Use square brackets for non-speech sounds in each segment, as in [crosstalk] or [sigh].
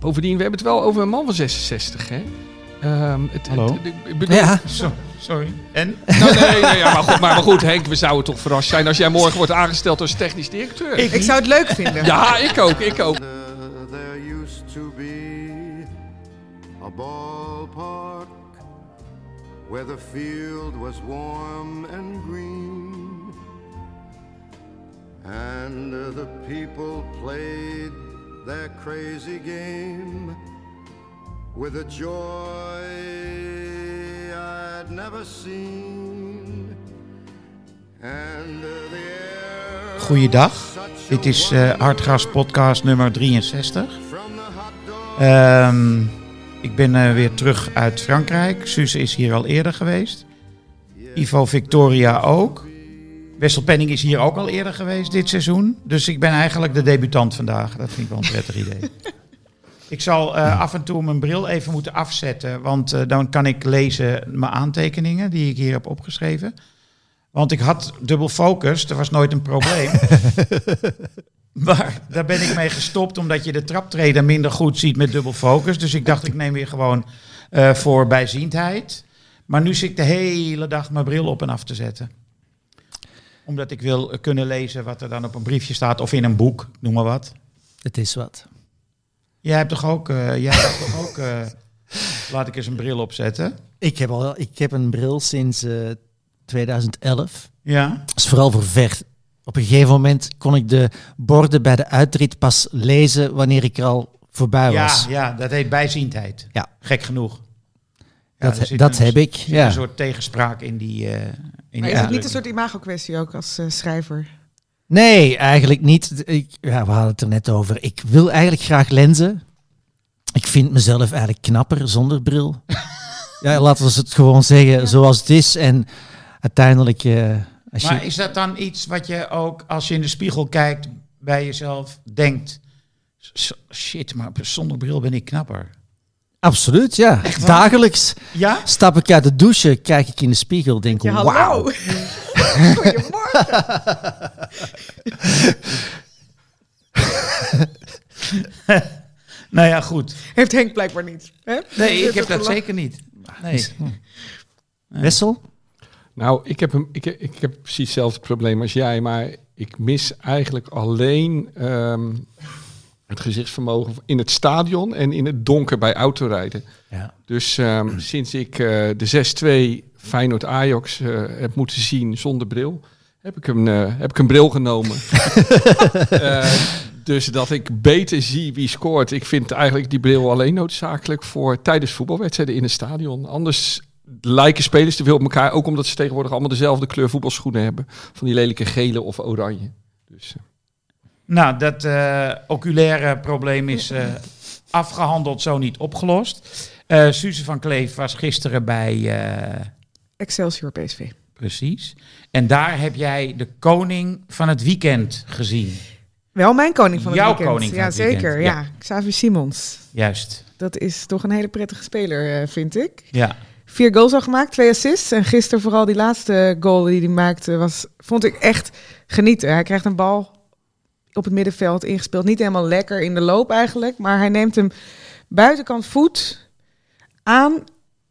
Bovendien, we hebben het wel over een man van 66, hè? Ehm, het, Hallo? het- ik bedoel, Ja, zo, sorry. En? Nou, nee, nee, ja, maar, goed, maar, maar goed, Henk, we zouden toch verrast zijn als jij morgen wordt aangesteld als technisch directeur. Ik zou het leuk vinden. Ja, ik ook, ik ook. There used to be a ballpark where the field was warm and green, and uh, the people played their crazy game with a joy I'd never seen. And uh, the Goeiedag. Dit is eh Hartgras podcast nummer 63. from the hot dog Ehm, ik ben eh, weer terug uit Frankrijk. Suze is hier al eerder geweest. Ivo Victoria ook. Wessel Penning is hier ook al eerder geweest dit seizoen. Dus ik ben eigenlijk de debutant vandaag. Dat vind ik wel een prettig idee. [laughs] Ik zal eh, af en toe mijn bril even moeten afzetten. Want eh, dan kan ik lezen mijn aantekeningen die ik hier heb opgeschreven. Want ik had dubbel focus. Dat was nooit een probleem. [laughs] Maar daar ben ik mee gestopt omdat je de traptreden minder goed ziet met dubbel focus. Dus ik dacht, ik neem weer gewoon eh, voor bijziendheid. Maar nu zit ik de hele dag mijn bril op en af te zetten. Omdat ik wil eh, kunnen lezen wat er dan op een briefje staat of in een boek, noem maar wat. Het is wat. Jij hebt toch ook, eh, jij hebt toch ook eh, [laughs] laat ik eens een bril opzetten. Ik heb, al, ik heb een bril sinds eh, 2011. Ja, Dat is vooral voor ver. Op een gegeven moment kon ik de borden bij de uitrit pas lezen wanneer ik er al voorbij ja, was. ja, dat heet bijziendheid. Ja. Gek genoeg. Ja, dat zit dat een- heb ik. zit Ja. Een soort tegenspraak in die. eh in Maar die is het niet een soort imago-kwestie ook als eh, schrijver? Nee, eigenlijk niet. Ik, ja, we hadden het er net over. Ik wil eigenlijk graag lenzen. Ik vind mezelf eigenlijk knapper zonder bril. [laughs] ja, laten we het gewoon zeggen zoals het is. En uiteindelijk, eh, als Maar je... is dat dan iets wat je ook als je in de spiegel kijkt bij jezelf denkt? "S- Shit, maar zonder bril ben ik knapper. Absoluut, ja. Dagelijks Ja? stap ik uit de douche, kijk ik in de spiegel, denk Ja, ik, hallo. wauw. [laughs] Goedemorgen. [laughs] Nou ja, goed. Heeft Henk blijkbaar niet. Hè? Nee, ik heb dat zeker niet. Nee. Wessel? Nou, ik heb, een, ik, ik heb precies hetzelfde probleem als jij, maar ik mis eigenlijk alleen ehm, het gezichtsvermogen in het stadion en in het donker bij autorijden. Ja. Dus ehm, [clears throat] sinds ik eh, de 6-2 Feyenoord-Ajax eh, heb moeten zien zonder bril, heb ik een, eh, heb ik een bril genomen. [laughs] Dus dat ik beter zie wie scoort. Ik vind eigenlijk die bril alleen noodzakelijk voor tijdens voetbalwedstrijden in het stadion. Anders lijken spelers te veel op elkaar. Ook omdat ze tegenwoordig allemaal dezelfde kleur voetbalschoenen hebben. Van die lelijke gele of oranje. Dus, Nou, dat eh, oculaire probleem is eh, afgehandeld, zo niet opgelost. Eh Suze van Kleef was gisteren bij... Excelsior PSV. precies. En daar heb jij de koning van het weekend gezien. Wel mijn koning van het Jouw weekend. koning van ja, het weekend, zeker. ja. Ja. Xavier Simons. Juist. Dat is toch een hele prettige speler, vind ik. Ja. Vier goals al gemaakt, twee assists. En gisteren vooral die laatste goal die hij maakte, was, vond ik echt genieten. Hij krijgt een bal op het middenveld ingespeeld. Niet helemaal lekker in de loop eigenlijk, maar hij neemt hem buitenkant voet aan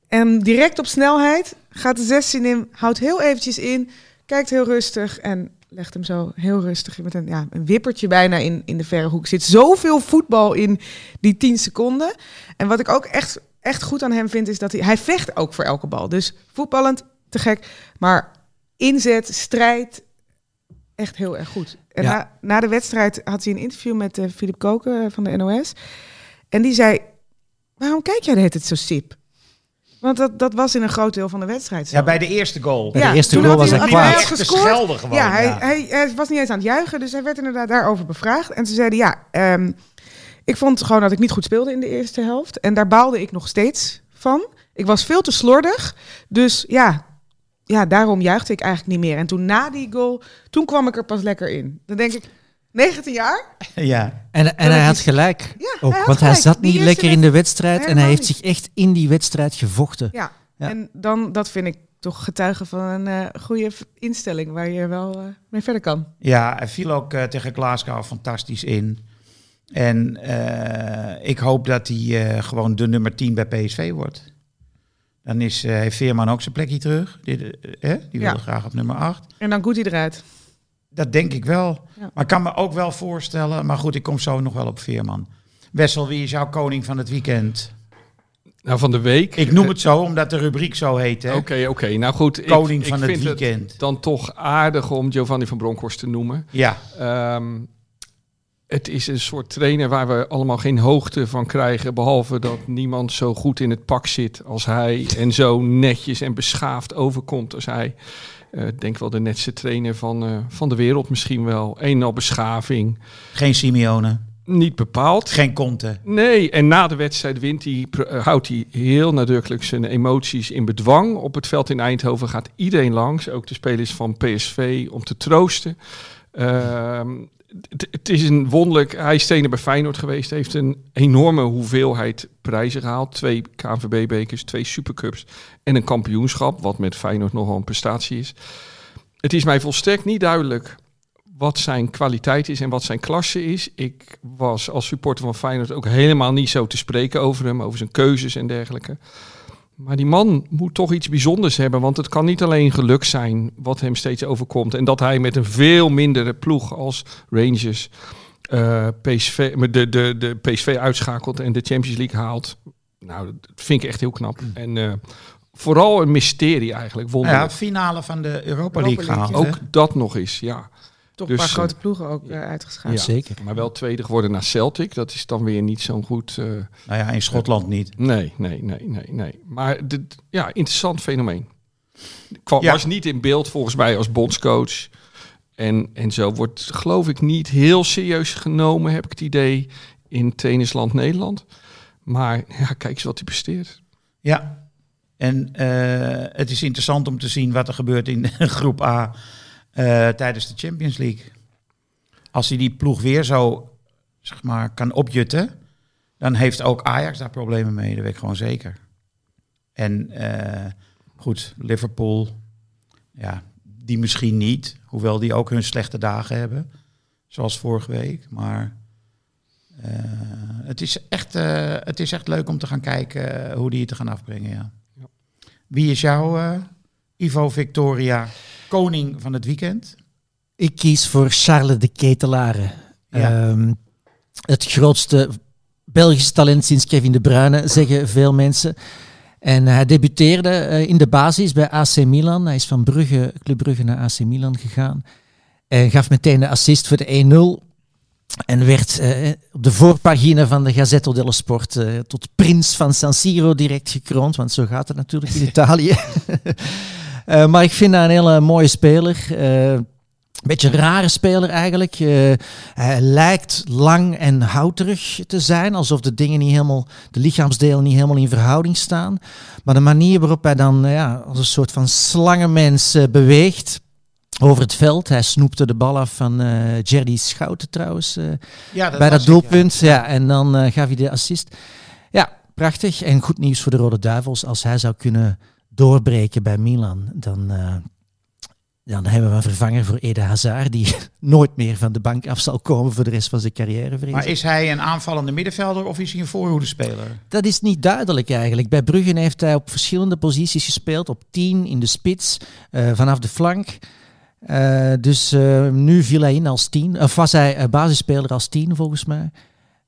en direct op snelheid gaat de 16 in, houdt heel eventjes in, kijkt heel rustig en legt hem zo heel rustig met een, ja, een wippertje bijna in, in de verre hoek. Er zit zoveel voetbal in die 10 seconden. En wat ik ook echt, echt goed aan hem vind, is dat hij, hij vecht ook voor elke bal. Dus voetballend, te gek. Maar inzet, strijd, echt heel erg goed. En Ja. na, na de wedstrijd had hij een interview met eh Philip Koken eh, van de NOS. En die zei, waarom kijk jij de hele tijd zo sip? Want dat, dat was in een groot deel van de wedstrijd zo. Ja, bij de eerste goal. Bij de eerste toen goal had was hij- hij had kwaad. gescoord. schelden gewoon. Ja, hij, ja. Hij, hij was niet eens aan het juichen, dus hij werd inderdaad daarover bevraagd. En ze zeiden, ja, ehm, ik vond gewoon dat ik niet goed speelde in de eerste helft. En daar baalde ik nog steeds van. Ik was veel te slordig, dus ja, ja, daarom juichte ik eigenlijk niet meer. En toen na die goal, toen kwam ik er pas lekker in. Dan denk ik, 19 jaar? [laughs] ja. En, en hij had gelijk. Ja, Ook, hij had want hij zat niet lekker in de wedstrijd en hij heeft zich echt in die wedstrijd gevochten. Ja, Ja. en dan, dat vind ik toch getuige van een eh, goede instelling waar je wel eh, mee verder kan. Ja, hij viel ook eh, tegen Glasgow fantastisch in. En eh, ik hoop dat hij eh, gewoon de nummer 10 bij PSV wordt. Dan is, eh, heeft Veerman ook zijn plekje terug. Die, eh, die Ja. wilde graag op nummer 8. En dan goed hij eruit. Dat denk ik wel. Ja. Maar ik kan me ook wel voorstellen. Maar goed, ik kom zo nog wel op Veerman. Wessel, wie is jouw koning van het weekend? Nou, van de week. Ik noem het zo omdat de rubriek zo heet. hè? Oké, oké. Nou goed. ik- Koning ik van het vind weekend. dan toch aardig om Giovanni van Bronckhorst te noemen. Ja, Ehm, het is een soort trainer waar we allemaal geen hoogte van krijgen. Behalve dat niemand zo goed in het pak zit als hij. En zo netjes en beschaafd overkomt als hij. Eh, Ik denk wel de netste trainer van, eh, van de wereld misschien wel. Een en al beschaving. geen Simeone. Niet bepaald. Geen Conte. Nee, en na de wedstrijd wint hij, eh, houdt hij heel nadrukkelijk zijn emoties in bedwang. Op het veld in Eindhoven gaat iedereen langs, ook de spelers van PSV, om te troosten. Ehm, het- is een wonderlijk. Hij is bij Feyenoord geweest, heeft een enorme hoeveelheid prijzen gehaald. Twee KNVB-bekers, twee supercups en een kampioenschap, wat met Feyenoord nogal een prestatie is. Het is mij volstrekt niet duidelijk wat zijn kwaliteit is en wat zijn klasse is. Ik was als supporter van Feyenoord ook helemaal niet zo te spreken over hem, over zijn keuzes en dergelijke. Maar die man moet toch iets bijzonders hebben, want het kan niet alleen geluk zijn wat hem steeds overkomt. En dat hij met een veel mindere ploeg als Rangers eh, PSV, met de, de, de PSV uitschakelt en de Champions League haalt. Nou, dat vind ik echt heel knap. En eh, vooral een mysterie eigenlijk, wonderlijk. ja, finale van de Europa Europa League hè? ook dat nog eens, ja. Toch Dus, een paar eh, grote ploegen ook eh, uitgeschakeld. Ja. Zeker. Maar wel tweede geworden naar Celtic. Dat is dan weer niet zo'n goed. eh, Nou ja, in Schotland niet. nee, nee, nee, nee, nee. Maar dit, ja, interessant fenomeen. Kwam, Ja. Was niet in beeld volgens mij als bondscoach. En, en zo wordt, geloof ik, niet heel serieus genomen, heb ik het idee, in tennisland Nederland. Maar ja, kijk eens wat hij presteert. Ja. En eh, het is interessant om te zien wat er gebeurt in [laughs] groep A eh, tijdens de Champions League. Als hij die ploeg weer zo zeg maar, kan opjutten, dan heeft ook Ajax daar problemen mee. Dat weet ik gewoon zeker. En eh, goed, Liverpool, ja, die misschien niet. Hoewel die ook hun slechte dagen hebben. Zoals vorige week. Maar eh, het, is echt, het is echt leuk om te gaan kijken hoe die het te gaan afbrengen. Ja. Ja. Wie is jouw Ivo Victoria, koning van het weekend? Ik kies voor Charles de Ketelare. Ja. Ehm, het grootste Belgische talent sinds Kevin De Bruyne, zeggen veel mensen. En hij debuteerde eh, in de basis bij AC Milan. Hij is van Brugge, Club Brugge naar AC Milan gegaan. En gaf meteen de assist voor de 1-0. En werd eh, op de voorpagina van de Gazzetta dello Sport eh, tot prins van San Siro direct gekroond. Want zo gaat het natuurlijk in [laughs] Italië. Eh, maar ik vind dat een hele mooie speler. Eh, een beetje een rare speler eigenlijk. Hij lijkt lang en houterig te zijn, alsof de dingen niet helemaal, de lichaamsdelen niet helemaal in verhouding staan. Maar de manier waarop hij dan ja, als een soort van slangenmens eh, beweegt over het veld. Hij snoepte de bal af van eh Jerry Schouten trouwens. Ja, bij dat doelpunt. Ja. en dan gaf hij de assist. Ja, prachtig. En goed nieuws voor de Rode Duivels. Als hij zou kunnen doorbreken bij Milan, dan, eh, dan hebben we een vervanger voor Ede Hazard, die [laughs] nooit meer van de bank af zal komen voor de rest van zijn carrière. vrees Maar is hij een aanvallende middenvelder of is hij een voorhoedespeler? Dat is niet duidelijk eigenlijk. Bij Bruggen heeft hij op verschillende posities gespeeld. Op 10 in de spits, eh, vanaf de flank. Eh, dus nu viel hij in als tien. Of was hij basisspeler als tien, volgens mij.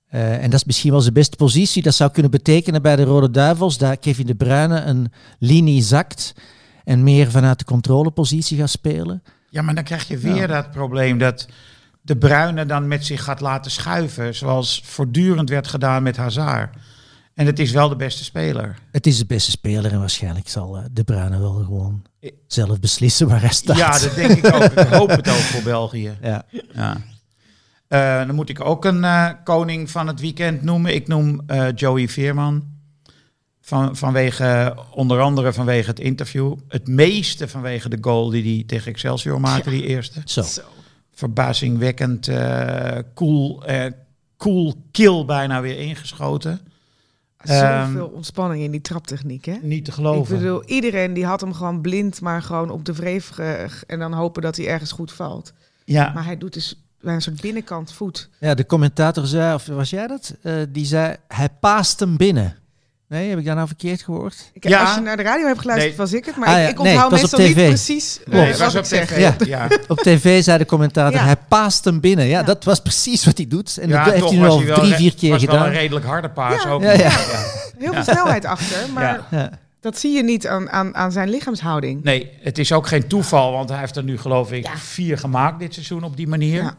Eh, en dat is misschien wel zijn beste positie. Dat zou kunnen betekenen bij de Rode Duivels dat Kevin De Bruyne een linie zakt en meer vanuit de controlepositie gaat spelen. Ja, maar dan krijg je weer Ja. dat probleem dat de Bruine dan met zich gaat laten schuiven. Zoals voortdurend werd gedaan met Hazard. En het is wel de beste speler. Het is de beste speler en waarschijnlijk zal eh, De Bruyne wel gewoon zelf beslissen waar hij staat. Ja, dat denk ik ook. Ik hoop het ook voor België. Ja. Ja. Eh, dan moet ik ook een eh, koning van het weekend noemen. Ik noem eh, Joey Veerman. Van, vanwege, onder andere vanwege het interview. Het meeste vanwege de goal die hij tegen Excelsior maakte, die eerste. Zo. Verbazingwekkend eh, cool, eh, cool kill bijna weer ingeschoten. Zoveel Ehm, ontspanning in die traptechniek, hè? Niet te Ik geloven. bedoel, iedereen die had hem gewoon blind, maar gewoon op de wreef en dan hopen dat hij ergens goed valt. ja, Maar hij doet dus bij een soort binnenkant voet. Ja, de commentator zei, of was jij dat? Eh, die zei, hij paast hem binnen. Nee, heb ik daar nou verkeerd gehoord? Ik, Ja. Als je naar de radio hebt geluisterd, Nee. was ik het. Maar Ah, ik, ja, ik nee, onthoud het was op meestal niet tv. precies eh, nee, wat was ik op zeg. tv. Ja. Ja. [laughs] Op tv zei de commentator, Ja. hij paast hem binnen. Ja, Ja. dat was precies wat hij doet. En Ja, dat heeft hij nu al drie, vier keer was wel gedaan. een redelijk harde paas Ja. ook. Ja, ja. Heel veel snelheid achter, maar Ja. Ja. dat zie je niet aan, aan, aan zijn lichaamshouding. Nee, het is ook geen toeval, want hij heeft er nu geloof ik Ja. vier gemaakt dit seizoen op die manier.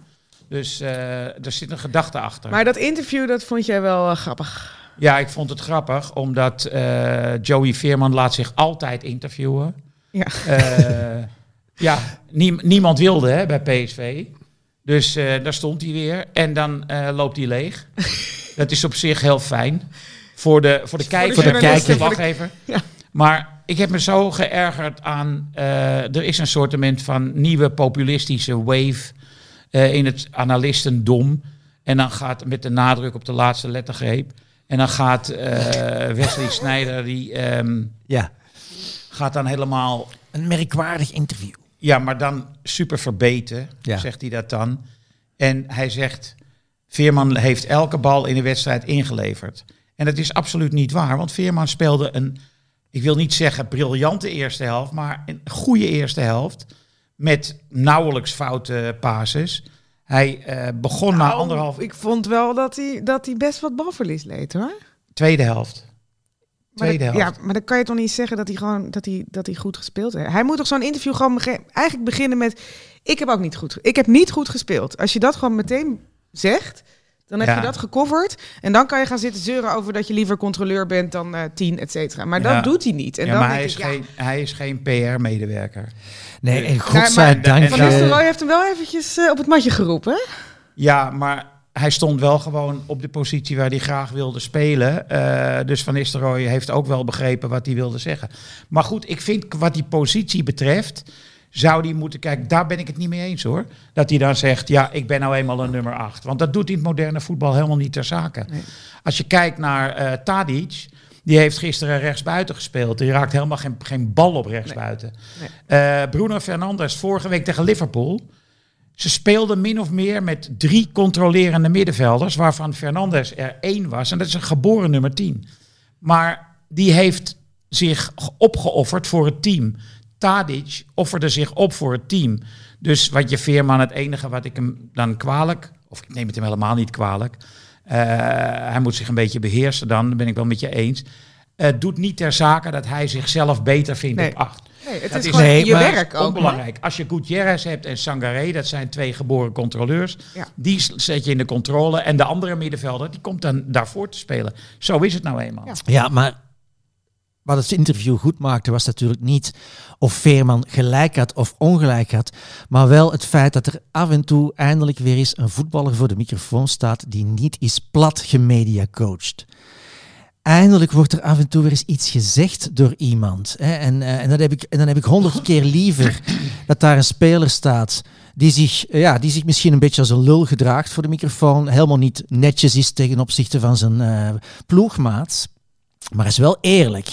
Dus eh, er zit een gedachte achter. Maar dat interview, dat vond jij wel eh, grappig. Ja, ik vond het grappig, omdat eh, Joey Veerman laat zich altijd interviewen. Ja. Ja, niem- niemand wilde hè, bij PSV. Dus daar stond hij weer. En dan loopt hij leeg. [laughs] Dat is op zich heel fijn. Voor de, voor de kijker, Voor de kijker. verslaggever. Ja. Maar ik heb me zo geërgerd aan... er is een soortement van nieuwe populistische wave eh, in het analistendom. En dan gaat met de nadruk op de laatste lettergreep. En dan gaat eh, [laughs] Wesley Snijder, die ehm, ja, gaat dan helemaal een merkwaardig interview. ja, maar dan super verbeten, Ja. zegt hij dat dan. En hij zegt, Veerman heeft elke bal in de wedstrijd ingeleverd. En dat is absoluut niet waar, want Veerman speelde een, ik wil niet zeggen briljante eerste helft, maar een goede eerste helft. Met nauwelijks foute passes. Hij eh, begon na Nou, anderhalf, Ik vond wel dat hij, dat hij best wat balverlies leed, hoor. tweede helft. Maar Tweede dat- helft. Ja, maar dan kan je toch niet zeggen dat hij gewoon dat hij, dat hij goed gespeeld heeft. Hij moet toch zo'n interview gewoon bege- eigenlijk beginnen met: ik heb ook niet goed, ik heb niet goed gespeeld. Als je dat gewoon meteen zegt, dan heb Ja. je dat gecoverd en dan kan je gaan zitten zeuren over dat je liever controleur bent dan eh tien, et cetera. Maar Ja. dat doet hij niet. En ja, dan maar denk hij is, ik, geen, hij is geen PR-medewerker. Nee, en godzijdank... Van. Nistelrooy heeft hem wel eventjes eh, op het matje geroepen. hè? Ja, maar hij stond wel gewoon op de positie waar hij graag wilde spelen. Eh, dus Van Nistelrooy heeft ook wel begrepen wat hij wilde zeggen. Maar goed, ik vind wat die positie betreft... zou hij moeten kijken, daar ben ik het niet mee eens hoor. Dat hij dan zegt, ja, ik ben nou eenmaal een nummer 8. Want dat doet in het moderne voetbal helemaal niet ter zake. Nee. Als je kijkt naar eh Tadic... Die heeft gisteren rechtsbuiten gespeeld. Die raakt helemaal geen, geen bal op rechtsbuiten. Eh, Bruno Fernandes vorige week tegen Liverpool. Ze speelden min of meer met drie controlerende middenvelders, waarvan Fernandes er één was. En dat is een geboren nummer 10. Maar die heeft zich opgeofferd voor het team. Tadic offerde zich op voor het team. Dus wat je Veerman, het enige wat ik hem dan kwalijk, of ik neem het hem helemaal niet kwalijk. Eh, hij moet zich een beetje beheersen dan, dat ben ik wel met je eens. Het doet niet ter zake dat hij zichzelf beter vindt Nee. op acht. Nee, het Dat is is- gewoon Nee, je werk ook. Onbelangrijk. Als je Gutierrez hebt en Sangaré, dat zijn twee geboren controleurs. Ja. Die zet je in de controle. En de andere middenvelder, die komt dan daarvoor te spelen. Zo is het nou eenmaal. Ja. Ja, maar wat het interview goed maakte was natuurlijk niet of Veerman gelijk had of ongelijk had, maar wel het feit dat er af en toe eindelijk weer eens een voetballer voor de microfoon staat die niet is plat gemedia coacht. Eindelijk wordt er af en toe weer eens iets gezegd door iemand. Hè? En, eh, en, dat heb ik, en dan heb ik honderd [laughs] keer liever dat daar een speler staat die zich, eh, ja, die zich misschien een beetje als een lul gedraagt voor de microfoon, helemaal niet netjes is ten opzichte van zijn eh, ploegmaat, maar is wel eerlijk.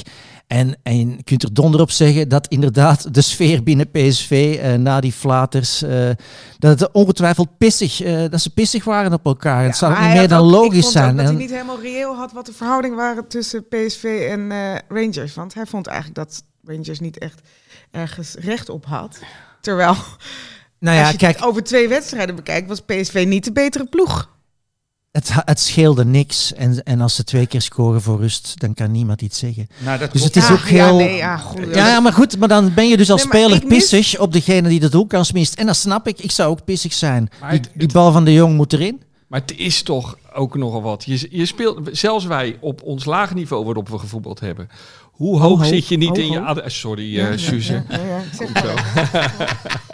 En, en je kunt er donder op zeggen dat inderdaad de sfeer binnen PSV eh, na die flaters, eh, dat het ongetwijfeld pissig, eh, dat ze pissig waren op elkaar. het zou niet hij meer dan ook- logisch ik vond zijn. Ook dat En- hij niet helemaal reëel had wat de verhouding waren tussen PSV en eh, Rangers. Want hij vond eigenlijk dat Rangers niet echt ergens recht op had. Terwijl, nou ja, als je kijk, het over twee wedstrijden bekijkt, was PSV niet de betere ploeg. Het, het scheelde niks. En, en als ze twee keer scoren voor rust, dan kan niemand iets zeggen. Nou, dat Dus het is Ja, ook heel... Ja, nee, ja, goed, Ja, ja, maar goed, maar dan ben je dus als Nee, speler mis- pissig op degene die de doelkans mist. En dat snap ik. Ik zou ook pissig zijn. Maar Die, het- die bal van de Jong moet erin. Maar het is toch ook nogal wat. Je, je speelt, zelfs wij op ons laag niveau waarop we gevoetbald hebben. Hoe hoog hoog? zit je niet Ho, in je... ad- Sorry, eh ja, Suze. ja, ja, ja. Zeg Komt zo. [laughs]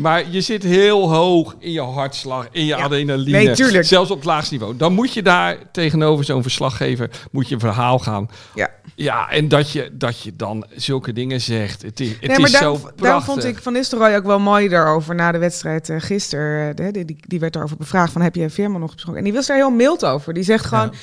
Maar je zit heel hoog in je hartslag, in je Ja. adrenaline. Nee, tuurlijk. Zelfs op het laagste niveau. Dan moet je daar tegenover zo'n verslaggever moet je een verhaal gaan. Ja. Ja, en dat je, dat je dan zulke dingen zegt. Het is, het Nee, is daarom, zo daarom prachtig. vond ik Van Nistelrooy ook wel mooi daarover na de wedstrijd uh, gisteren. Uh, die, die, die werd daarover bevraagd van heb je Veerman nog besproken? En die was daar heel mild over. Die zegt gewoon, ja,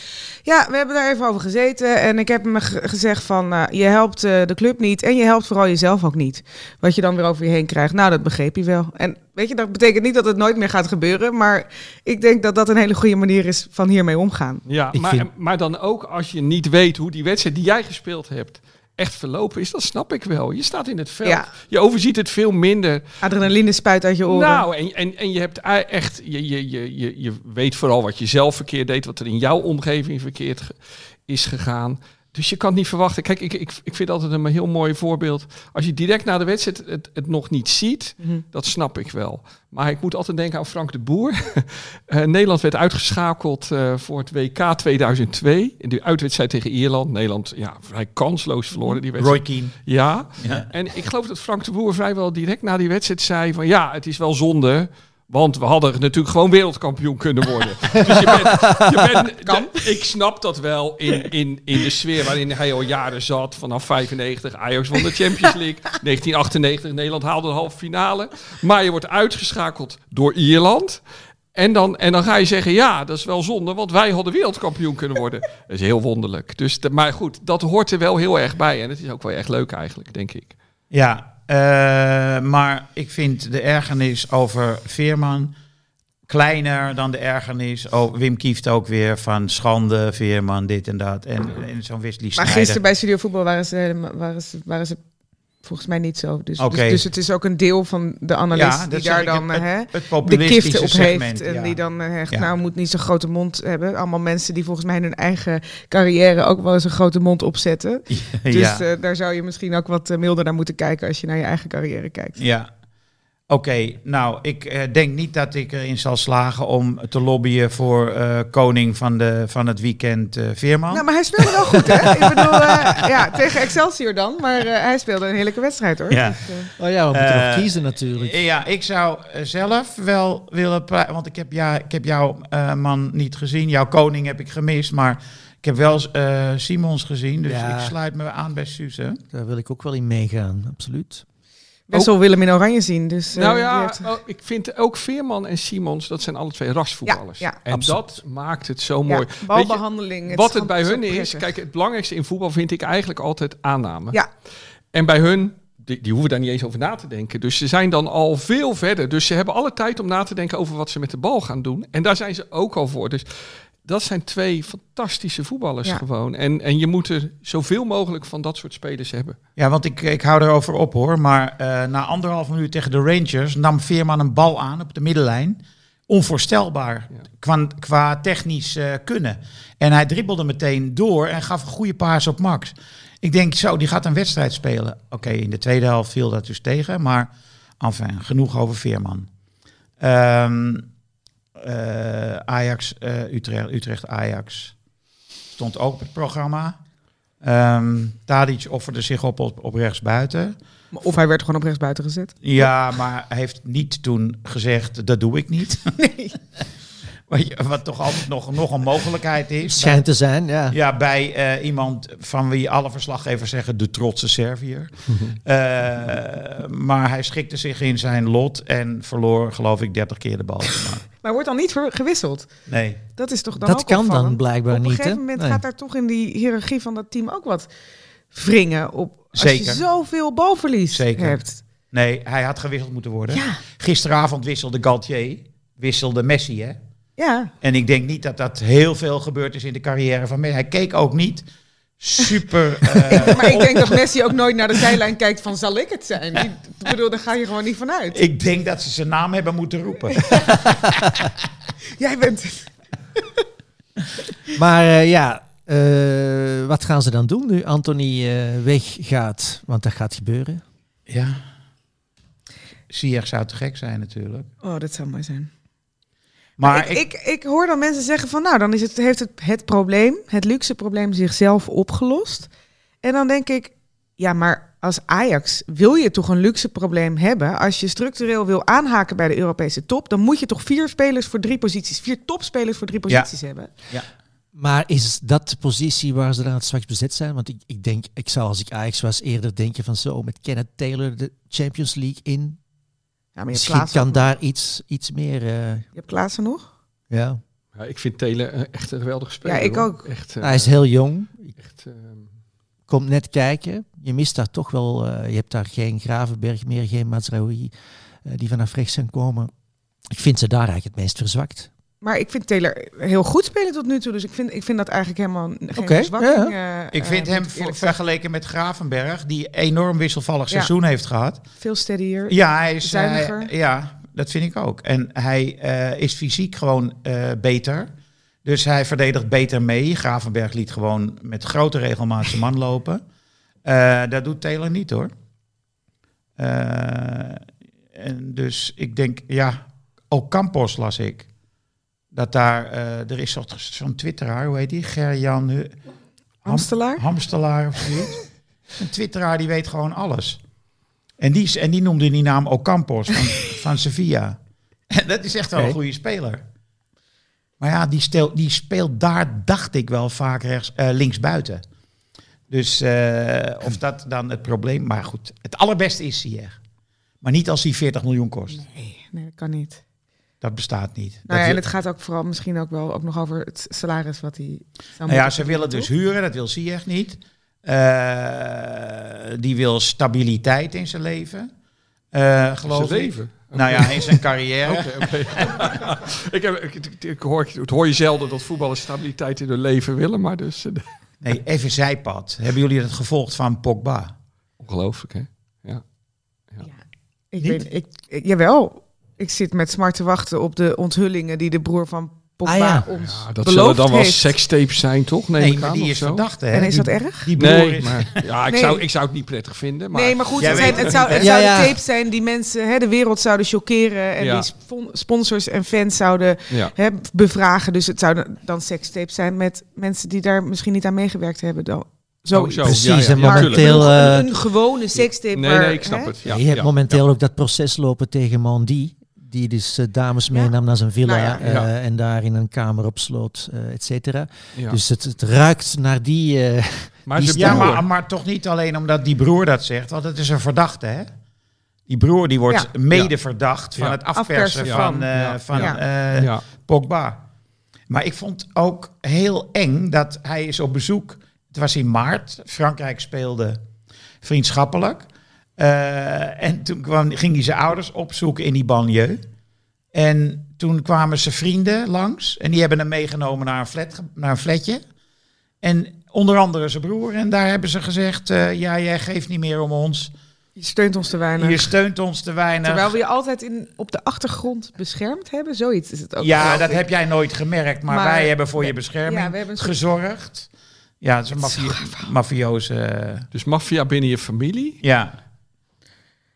ja we hebben daar even over gezeten. En ik heb hem gezegd van uh, je helpt de club niet en je helpt vooral jezelf ook niet. Wat je dan weer over je heen krijgt. Nou, dat begreep hij wel. En weet je, dat betekent niet dat het nooit meer gaat gebeuren. Maar ik denk dat dat een hele goede manier is van hiermee omgaan. Ja, Ik maar, vind- maar dan ook als je niet weet hoe die wedstrijd die jij gespeeld hebt echt verlopen is, dat snap ik wel. Je staat in het veld. Ja. Je overziet het veel minder. Adrenaline spuit uit je oren. Nou, en, en, en je hebt echt, je, je, je, je, je weet vooral wat je zelf verkeerd deed, wat er in jouw omgeving verkeerd is gegaan. Dus je kan het niet verwachten. Kijk, ik, ik, ik vind altijd een heel mooi voorbeeld. Als je direct na de wedstrijd het, het nog niet ziet, Mhm. dat snap ik wel. Maar ik moet altijd denken aan Frank de Boer. [laughs] Eh, Nederland werd uitgeschakeld eh, voor het WK 2002. In de uitwedstrijd tegen Ierland. Nederland, ja, vrij kansloos verloren die wedstrijd. Roy Keane. Ja. Ja. En ik geloof dat Frank de Boer vrijwel direct na die wedstrijd zei van ja, het is wel zonde. Want we hadden natuurlijk gewoon wereldkampioen kunnen worden. dus je bent, je bent [laughs] de- ik snap dat wel in, in, in de sfeer waarin hij al jaren zat. Vanaf 95, Ajax won de Champions League. [laughs] 1998, Nederland haalde de halve finale. Maar je wordt uitgeschakeld door Ierland. En dan, en dan ga je zeggen, ja, dat is wel zonde, want wij hadden wereldkampioen kunnen worden. Dat is heel wonderlijk. Dus, de- maar goed, dat hoort er wel heel erg bij. En het is ook wel echt leuk eigenlijk, denk ik. Ja, maar ik vind de ergernis over Veerman kleiner dan de ergernis. over Wim kieft ook weer van schande, Veerman, dit en dat. En, en zo'n Wesley Maar gisteren bij Studio Voetbal waren ze, helemaal- waren ze, waren ze volgens mij niet zo. Dus, dus, dus het is ook een deel van de analist Ja, die daar dan het- hè, Het de kiften op segment, heeft. En ja. die dan eh, echt, Ja. nou moet niet zo'n grote mond hebben. Allemaal mensen die volgens mij hun eigen carrière ook wel eens een grote mond opzetten. [laughs] Dus eh, daar zou je misschien ook wat eh, milder naar moeten kijken als je naar je eigen carrière kijkt. Ja. Oké, nou, ik eh, denk niet dat ik erin zal slagen om te lobbyen voor eh, koning van, de, van het weekend eh, Veerman. Nou, maar hij speelde wel goed, hè? Ik bedoel, eh, ja, tegen Excelsior dan. Maar eh, hij speelde een heerlijke wedstrijd, hoor. Ja. Dus, Oh ja, we moeten nog kiezen natuurlijk. Ja, ik zou zelf wel willen praten, want ik heb, ja, ik heb jouw eh, man niet gezien. Jouw koning heb ik gemist, maar ik heb wel eh, Simons gezien. Dus Ja. ik sluit me aan bij Suze. Daar wil ik ook wel in meegaan, absoluut. Wessel wil hem in oranje zien. Dus, eh, nou ja, heeft- oh, ik vind ook Veerman en Simons, dat zijn alle twee rasvoetballers. Ja, ja, en absoluut. dat maakt het zo ja, mooi. Je, balbehandeling. wat het bij hun is, prettig. kijk, het belangrijkste in voetbal vind ik eigenlijk altijd aanname. Ja. En bij hun, die, die hoeven daar niet eens over na te denken. Dus ze zijn dan al veel verder. Dus ze hebben alle tijd om na te denken over wat ze met de bal gaan doen. En daar zijn ze ook al voor. Dus dat zijn twee fantastische voetballers Ja. gewoon. En, en je moet er zoveel mogelijk van dat soort spelers hebben. Ja, want ik, ik hou erover op hoor. Maar eh, na anderhalf minuut tegen de Rangers nam Veerman een bal aan op de middenlijn. Onvoorstelbaar Ja. qua, qua technisch eh, kunnen. En hij dribbelde meteen door en gaf een goede paas op Max. Ik denk zo, die gaat een wedstrijd spelen. Oké, in de tweede helft viel dat dus tegen. Maar enfin, genoeg over Veerman. Ehm, eh, Ajax, eh, Utrecht, Utrecht Ajax stond ook op het programma. Ehm Tadic offerde zich op op, op rechtsbuiten. Of hij werd gewoon op rechtsbuiten gezet. Ja, maar hij heeft niet toen gezegd, dat doe ik niet. [laughs] [laughs] Nee. Wat, toch altijd nog, nog een mogelijkheid is. Schijnt te zijn, ja. Ja, bij eh, iemand van wie alle verslaggevers zeggen de trotse Serviër. [laughs] Eh, maar hij schikte zich in zijn lot en verloor, geloof ik, 30 keer de bal. [laughs] Maar wordt dan niet gewisseld. nee. Dat is toch dan Dat ook kan dan blijkbaar Op een niet, gegeven moment Nee. gaat daar toch in die hiërarchie van dat team ook wat wringen op als Zeker. je zoveel balverlies Zeker. hebt. Nee, hij had gewisseld moeten worden. Ja, Gisteravond wisselde Galtier, wisselde Messi, hè? Ja. En ik denk niet dat dat heel veel gebeurd is in de carrière van Messi. Hij keek ook niet super... [laughs] eh, Maar ik denk dat Messi ook nooit naar de zijlijn kijkt van zal ik het zijn? Ik bedoel, daar ga je gewoon niet vanuit. ik denk dat ze zijn naam hebben moeten roepen. [laughs] Jij bent het. Maar eh, ja, eh, wat gaan ze dan doen nu Anthony eh, weggaat? Want dat gaat gebeuren. Ja. Ziyech zou te gek zijn natuurlijk. Oh, dat zou mooi zijn. Maar ik, ik, ik hoor dan mensen zeggen van nou, dan is het, heeft het, het probleem, het luxe probleem zichzelf opgelost. En dan denk ik, ja, maar als Ajax wil je toch een luxe probleem hebben. Als je structureel wil aanhaken bij de Europese top, dan moet je toch vier spelers voor drie posities, vier topspelers voor drie Ja. posities hebben. Maar is dat de positie waar ze dan het straks bezet zijn? Want ik, ik denk, ik zou als ik Ajax was eerder denken van zo, met Kenneth Taylor de Champions League in. Ja, maar je hebt Misschien Klaassen kan daar iets, iets meer, eh. Je hebt Klaassen nog? ja. Ja, ik vind Telen eh, echt een geweldige speler. Ja, ik hoor. ook. Echt, eh, Hij is heel jong, echt, eh, komt net kijken. Je mist daar toch wel, eh, je hebt daar geen Gravenberg meer, geen Mazraoui, die vanaf rechts zijn komen. Ik vind ze daar eigenlijk het meest verzwakt. Maar ik vind Taylor heel goed spelen tot nu toe. Dus ik vind, ik vind dat eigenlijk helemaal geen Oké, verzwakking. eh, ik eh, vind hem ik eerlijk vergeleken met Gravenberg, die enorm wisselvallig Ja. seizoen heeft gehad. Veel steadier. Ja, hij is Zuiniger. hij- ja, dat vind ik ook. En hij eh, is fysiek gewoon eh, beter. Dus hij verdedigt beter mee. Gravenberg liet gewoon met grote regelmaat zijn man lopen. Eh, dat doet Taylor niet hoor. Eh, en dus ik denk, ja, ook Campos las ik. Dat daar, eh, er is zo'n twitteraar, hoe heet die? Gerjan Hu- Ham- Amstelaar? Hamstelaar of zoiets. [laughs] Een twitteraar die weet gewoon alles. En die, en die noemde die naam Ocampos van, [laughs] van Sevilla. En dat is echt wel een goede speler. Maar ja, die, stel, die speelt daar, dacht ik wel, vaak rechts, eh, linksbuiten. Dus eh, of dat dan het probleem... Maar goed, het allerbeste is Sier. Maar niet als hij 40 miljoen kost. Nee, nee, dat kan niet. Dat bestaat niet. Nou ja, en het gaat ook vooral misschien ook wel ook nog over het salaris wat hij Nou ja, ze willen dus huren, dat wil Ziyech niet. Eh, die wil stabiliteit in zijn leven, eh, geloof zijn ik. leven. Nou ja, in zijn carrière. [laughs] Ik, heb, ik, ik, hoor, het hoor je zelden dat voetballers stabiliteit in hun leven willen, maar dus... eh, [laughs] Nee, even zijpad. Hebben jullie het gevolgd van Pogba? ongelooflijk, hè? Ja. toch? Ik Niet? weet, ik, ik- jawel, ik zit met smart te wachten op de onthullingen die de broer van Pogba Ah, ja. ons Ja, dat beloofd zullen dan wel heeft. sekstapes zijn, toch? Neem Nee, ik maar aan, die is zo? verdachte. Hè? En is Die- dat erg? Die broer Nee, is- maar, [laughs] ja, ik, Nee. Zou, ik zou het niet prettig vinden. Maar, nee, maar goed, het, zijn, het zou, het zouden Ja, ja. tapes zijn die mensen, hè, de wereld zouden chockeren en Ja. die spon- sponsors en fans zouden Ja. hè, bevragen. Dus het zouden dan sekstapes zijn met mensen die daar misschien niet aan meegewerkt hebben. Dan. Zo. Oh, zo. Precies, ja, ja, en ja, momenteel... eh, een, een gewone sekstape. Nee, nee, ik snap hè, het. Ja, je hebt ja, momenteel ja. ook dat proces lopen tegen Mandy. Die dus eh, dames meenam naar zijn villa Nou ja. eh, Ja. en daar in een kamer opsloot, eh et cetera. Ja. Dus het, het ruikt naar die... eh, [laughs] maar die Ja, maar, maar toch niet alleen omdat die broer dat zegt, want het is een verdachte, hè? Die broer die wordt Ja. mede verdacht van Ja. het afpersen, Afpersen van, van. eh, Ja. van Ja. eh, ja. Pogba. Maar ik vond ook heel eng dat hij is op bezoek. Het was in maart. Frankrijk speelde vriendschappelijk. Eh, en toen kwam, ging hij zijn ouders opzoeken in die banlieue. En toen kwamen zijn vrienden langs. En die hebben hem meegenomen naar een, flat, naar een flatje. En onder andere zijn broer. En daar hebben ze gezegd, eh, ja, jij geeft niet meer om ons. Je steunt ons te weinig. Je steunt ons te weinig. Terwijl we je altijd in, op de achtergrond beschermd hebben. Zoiets is het ook. ja, dat heb jij nooit gemerkt. Maar, Maar- wij hebben voor je Ja, bescherming we hebben een soort- gezorgd. Ja, het is een mafie- mafioze... Dus maffia binnen je familie. Ja,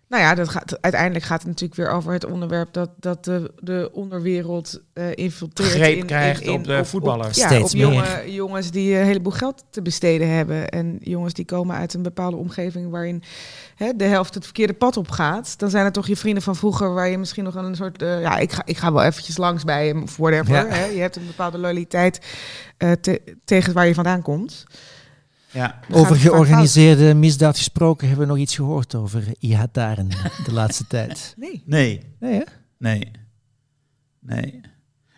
Nou ja, dat gaat, uiteindelijk gaat het natuurlijk weer over het onderwerp dat, dat de, de onderwereld eh infiltreert. Greep in, krijgt in, in- op de voetballers. ja, Steeds op meer. jongens die een heleboel geld te besteden hebben. En jongens die komen uit een bepaalde omgeving waarin hè, de helft het verkeerde pad op gaat. Dan zijn het toch je vrienden van vroeger waar je misschien nog een soort... eh, ja, ik ga, ik ga wel eventjes langs bij hem of whatever. Ja. Hè. Je hebt een bepaalde loyaliteit eh, te- tegen waar je vandaan komt. Ja. Over georganiseerde misdaad gesproken, hebben we nog iets gehoord over Ihataren de [laughs] laatste tijd. Nee. Nee, Nee, hè? nee, nee.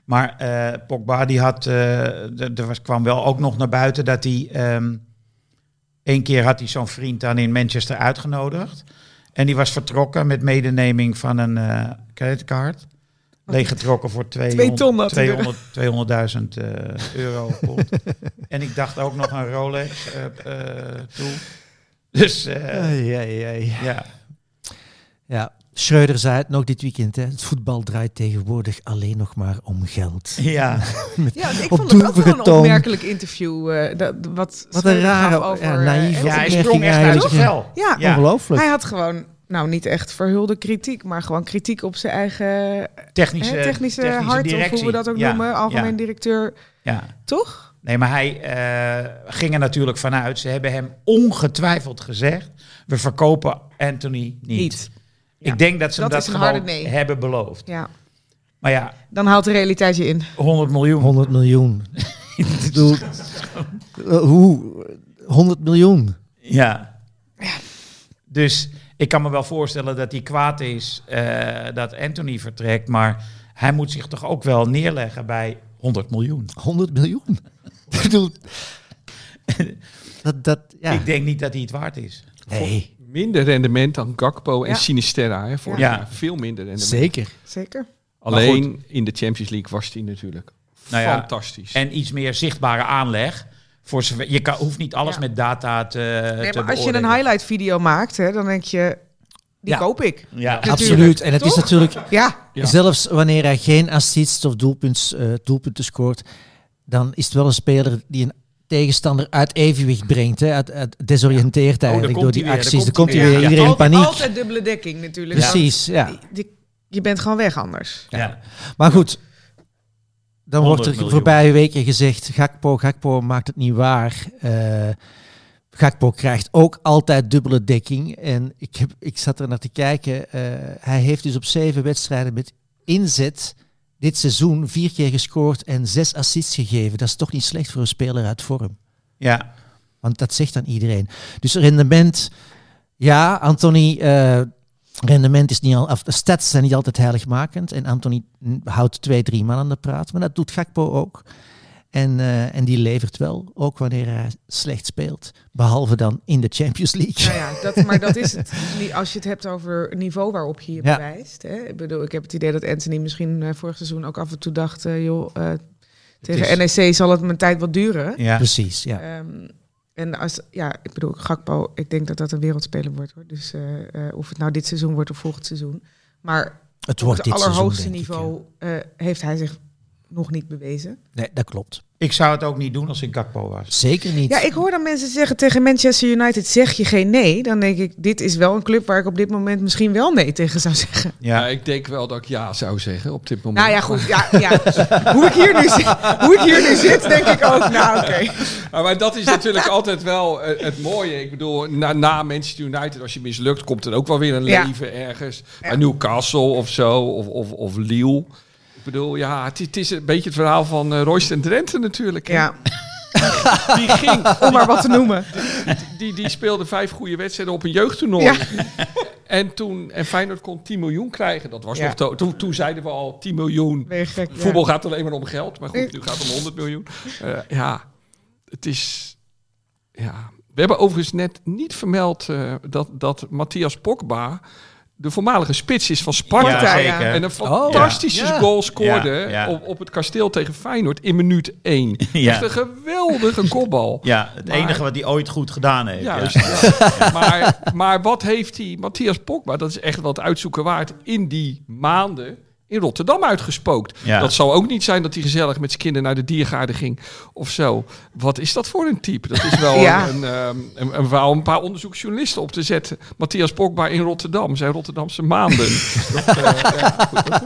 Maar eh, Pogba die had, eh, er was- kwam wel ook nog naar buiten dat hij ehm, Eén keer had hij zo'n vriend dan in Manchester uitgenodigd. En die was vertrokken met medeneming van een eh creditcard. Leeggetrokken voor 200 ton had hij 200 200.000 eh, euro. pond. [laughs] en ik dacht ook nog een Rolex eh, eh, toe. Dus eh, Ai, ai, ai. ja. Ja, Schreuder zei het nog dit weekend. Hè. Het voetbal draait tegenwoordig alleen nog maar om geld. ja. [laughs] Ja, ik Op vond het ook wel een opmerkelijk interview. eh, dat, wat Wat een rare, gaf over, ja, eh, naïeve ja, hij sprong echt uit eigenlijk. zijn vel. Ja, Ja. Ongelooflijk. Hij had gewoon, nou niet echt verhulde kritiek, maar gewoon kritiek op zijn eigen Technische, hè, technische, technische hart, directie. of hoe we dat ook Ja, noemen, algemeen ja, directeur. ja. Toch? Nee, maar hij eh, ging er natuurlijk vanuit. Ze hebben hem ongetwijfeld gezegd: we verkopen Anthony niet. Niet. Ja. Ik denk dat ze hem Dat gewoon nee. hebben beloofd. Ja. Maar ja, Dan haalt de realiteit je in. 100 miljoen. 100 miljoen. Ik bedoel, eh, hoe? 100 miljoen. Ja. Dus ik kan me wel voorstellen dat hij kwaad is eh, dat Anthony vertrekt. Maar hij moet zich toch ook wel neerleggen bij 100 miljoen. 100 miljoen. [laughs] Dat, dat, ja. Ik denk niet dat hij het waard is. Nee, Minder rendement dan Gakpo en Ja. Sinisterra. Hè, vorig Ja. jaar. Veel minder rendement. zeker. Zeker. Alleen in de Champions League was hij natuurlijk Nou ja, fantastisch. En iets meer zichtbare aanleg. Voor zover, je kan, hoeft niet alles Ja. met data te, Nee, te maar als je een highlight video maakt, hè, dan denk je, die Ja. koop ik. Ja. Natuurlijk. Absoluut. En het is natuurlijk, Ja, zelfs wanneer hij geen assists of doelpunts, eh, doelpunten scoort, dan is het wel een speler die een tegenstander uit evenwicht brengt. Hè, uit, uit desoriënteert eigenlijk Oh, komt door die weer, acties. Dan komt komt hij hij weer, weer. iedereen in altijd, paniek. altijd dubbele dekking natuurlijk. Precies, ja. Die- die- je bent gewoon weg anders. Ja. Maar goed, dan wordt 100 er miljoen. voorbije weken gezegd, Gakpo, Gakpo maakt het niet waar. Eh, Gakpo krijgt ook altijd dubbele dekking. En ik, heb, ik zat er naar te kijken. eh, hij heeft dus op zeven wedstrijden met inzet dit seizoen vier keer gescoord en zes assists gegeven. Dat is toch niet slecht voor een speler uit vorm. ja. Want dat zegt dan iedereen. Dus rendement, ja, Anthony, eh, rendement is niet al, of de stats zijn niet altijd heiligmakend. En Anthony houdt twee, drie man aan de praat. Maar dat doet Gakpo ook. En, eh, en die levert wel, ook wanneer hij slecht speelt. Behalve dan in de Champions League. Nou ja, dat, maar dat is het. [laughs] niet Als je het hebt over het niveau waarop je je Ja. bewijst. Hè. Ik bedoel, ik heb het idee dat Anthony misschien eh, vorig seizoen ook af en toe dacht, eh, joh, eh, tegen NEC zal het mijn tijd wat duren. Ja. Precies, ja. Ehm, en als, ja, ik bedoel, Gakpo, ik denk dat dat een wereldspeler wordt. Hoor. Dus eh, eh, of het nou dit seizoen wordt of volgend seizoen. Maar Het op wordt het dit seizoen, allerhoogste denk ik, ja. niveau eh, heeft hij zich nog niet bewezen. Nee, dat klopt. Ik zou het ook niet doen als ik Gakpo was. Zeker niet. Ja, ik hoor dan mensen zeggen tegen Manchester United zeg je geen nee. Dan denk ik, dit is wel een club waar ik op dit moment misschien wel nee tegen zou zeggen. Ja, Ja. ik denk wel dat ik ja zou zeggen op dit moment. Nou ja, goed. Ja, ja. [laughs] Hoe, ik hier nu zit, hoe ik hier nu zit, denk ik ook, nou oké. Maar, maar dat is natuurlijk altijd wel eh, het mooie. Ik bedoel, na, na Manchester United, als je mislukt, komt er ook wel weer een Ja. leven ergens. Ja. Bij Newcastle of zo, of, of, of Lille. Ik bedoel, ja, het, het is een beetje het verhaal van uh, Royce en Drenthe natuurlijk. hè. Ja, [laughs] Die ging, [laughs] om maar wat te noemen. die, die speelde vijf goede wedstrijden op een jeugdtoernooi. Ja. [laughs] En toen, en Feyenoord kon 10 miljoen krijgen. Dat was Ja. nog, to- toen, toen zeiden we al 10 miljoen. Ja. Voetbal gaat alleen maar om geld. Maar goed, nu gaat het om 100 miljoen. Eh, ja, het is... Ja. We hebben overigens net niet vermeld eh, dat, dat Matthias Pogba de voormalige spits is van Sparta. Ja. En een fantastische Oh, ja. goal scoorde Ja. Op, op het kasteel tegen Feyenoord in minuut 1. [laughs] Ja. Echt een geweldige kopbal. Ja, het Maar- enige wat hij ooit goed gedaan heeft. Juist. [laughs] maar, maar wat heeft hij, Matthias Pogba, dat is echt wat uitzoeken waard, in die maanden in Rotterdam uitgespookt. Ja. Dat zou ook niet zijn dat hij gezellig met zijn kinderen naar de diergaarden ging of zo. Wat is dat voor een type? Dat is wel [laughs] Ja. een, een, een verhaal om een paar onderzoeksjournalisten op te zetten. Matthias Pogba in Rotterdam, zijn Rotterdamse maanden. [laughs] dat, eh, ja, goed, dat,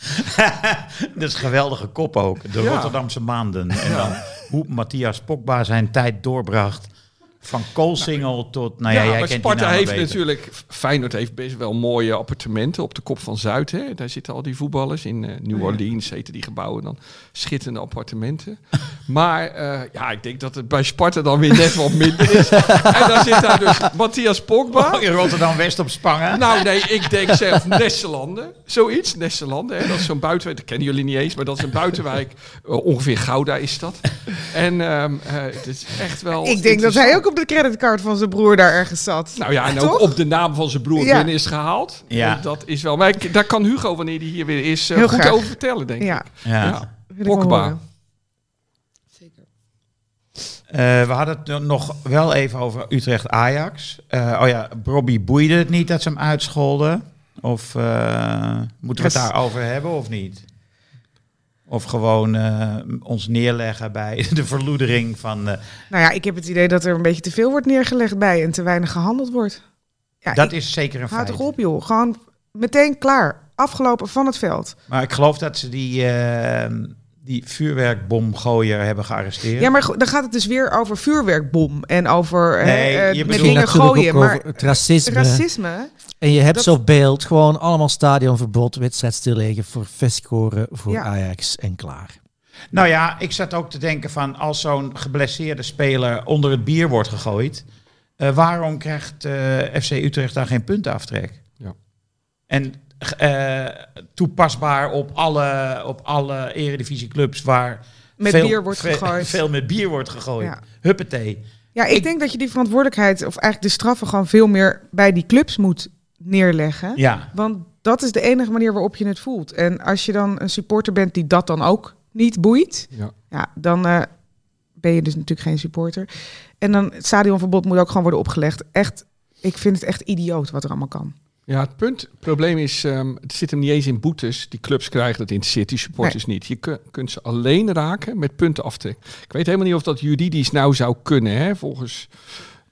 [laughs] Dat is een geweldige kop ook. De. Rotterdamse maanden. En dan hoe Matthias Pogba zijn tijd doorbracht Van Koolsingel tot... Nou ja, ja, jij maar kent Sparta heeft beter. natuurlijk... Feyenoord heeft best wel mooie appartementen op de kop van Zuid. Hè? Daar zitten al die voetballers. In eh, New Orleans heten die gebouwen dan. Schitterende appartementen. [laughs] maar eh, ja, ik denk dat het bij Sparta dan weer net wat minder is. [laughs] en dan zit daar dus Matthias Pogba. Oh, in Rotterdam-West op Spangen. Nou nee, ik denk zelf Nesselanden. Zoiets, Nesselanden. Hè? Dat is zo'n buitenwijk. Dat kennen jullie niet eens, maar dat is een buitenwijk. Eh, ongeveer Gouda is dat. En ehm, eh, het is echt wel... Ik denk dat hij ook op de creditcard van zijn broer daar ergens zat. Nou ja, en Toch? ook op de naam van zijn broer Ja. binnen is gehaald. Ja. Dat is wel... Maar ik- daar kan Hugo, wanneer hij hier weer is, eh, Heel goed graag. over vertellen, denk Ja, ik. Ja. Ja. Pogba. horen. Eh, we hadden het nog wel even over Utrecht-Ajax. Eh, oh ja, Robbie boeide het niet dat ze hem uitscholden. Of eh, moeten we het daarover hebben of niet? Of gewoon eh, ons neerleggen bij [laughs] de verloedering van... eh, Nou ja, ik heb het idee dat er een beetje te veel wordt neergelegd bij en te weinig gehandeld wordt. Ja, dat is zeker een Houd feit. toch op, joh. Gewoon meteen klaar. Afgelopen van het veld. Maar ik geloof dat ze die, eh, die vuurwerkbomgooier hebben gearresteerd. Ja, maar dan gaat het dus weer over vuurwerkbom en over Nee, eh, eh, je met bedoelt dingen gooien. ook Maar racisme. racisme, En je hebt Dat- zo beeld, gewoon allemaal stadionverbod, wedstrijd stilleggen voor festscoren voor Ja. Ajax en klaar. Nou ja, ik zat ook te denken van als zo'n geblesseerde speler onder het bier wordt gegooid, eh, waarom krijgt eh, FC Utrecht daar geen puntenaftrek? Ja. En eh, toepasbaar op alle, op alle eredivisieclubs waar Met veel, bier wordt gegooid. veel met bier wordt gegooid. Ja. Huppatee. Ja, ik, Ik- denk dat je die verantwoordelijkheid, of eigenlijk de straffen, gewoon veel meer bij die clubs moet neerleggen. Ja. Want dat is de enige manier waarop je het voelt. En als je dan een supporter bent die dat dan ook niet boeit, Ja. ja, dan eh, ben je dus natuurlijk geen supporter. En dan het stadionverbod moet ook gewoon worden opgelegd. Echt, ik vind het echt idioot wat er allemaal kan. Ja, het punt, het probleem is, ehm, het zit hem niet eens in boetes. Die clubs krijgen dat interesseert die supporters niet. Je kun- kunt ze alleen raken met puntenaftrek. Ik weet helemaal niet of dat juridisch nou zou kunnen, hè, volgens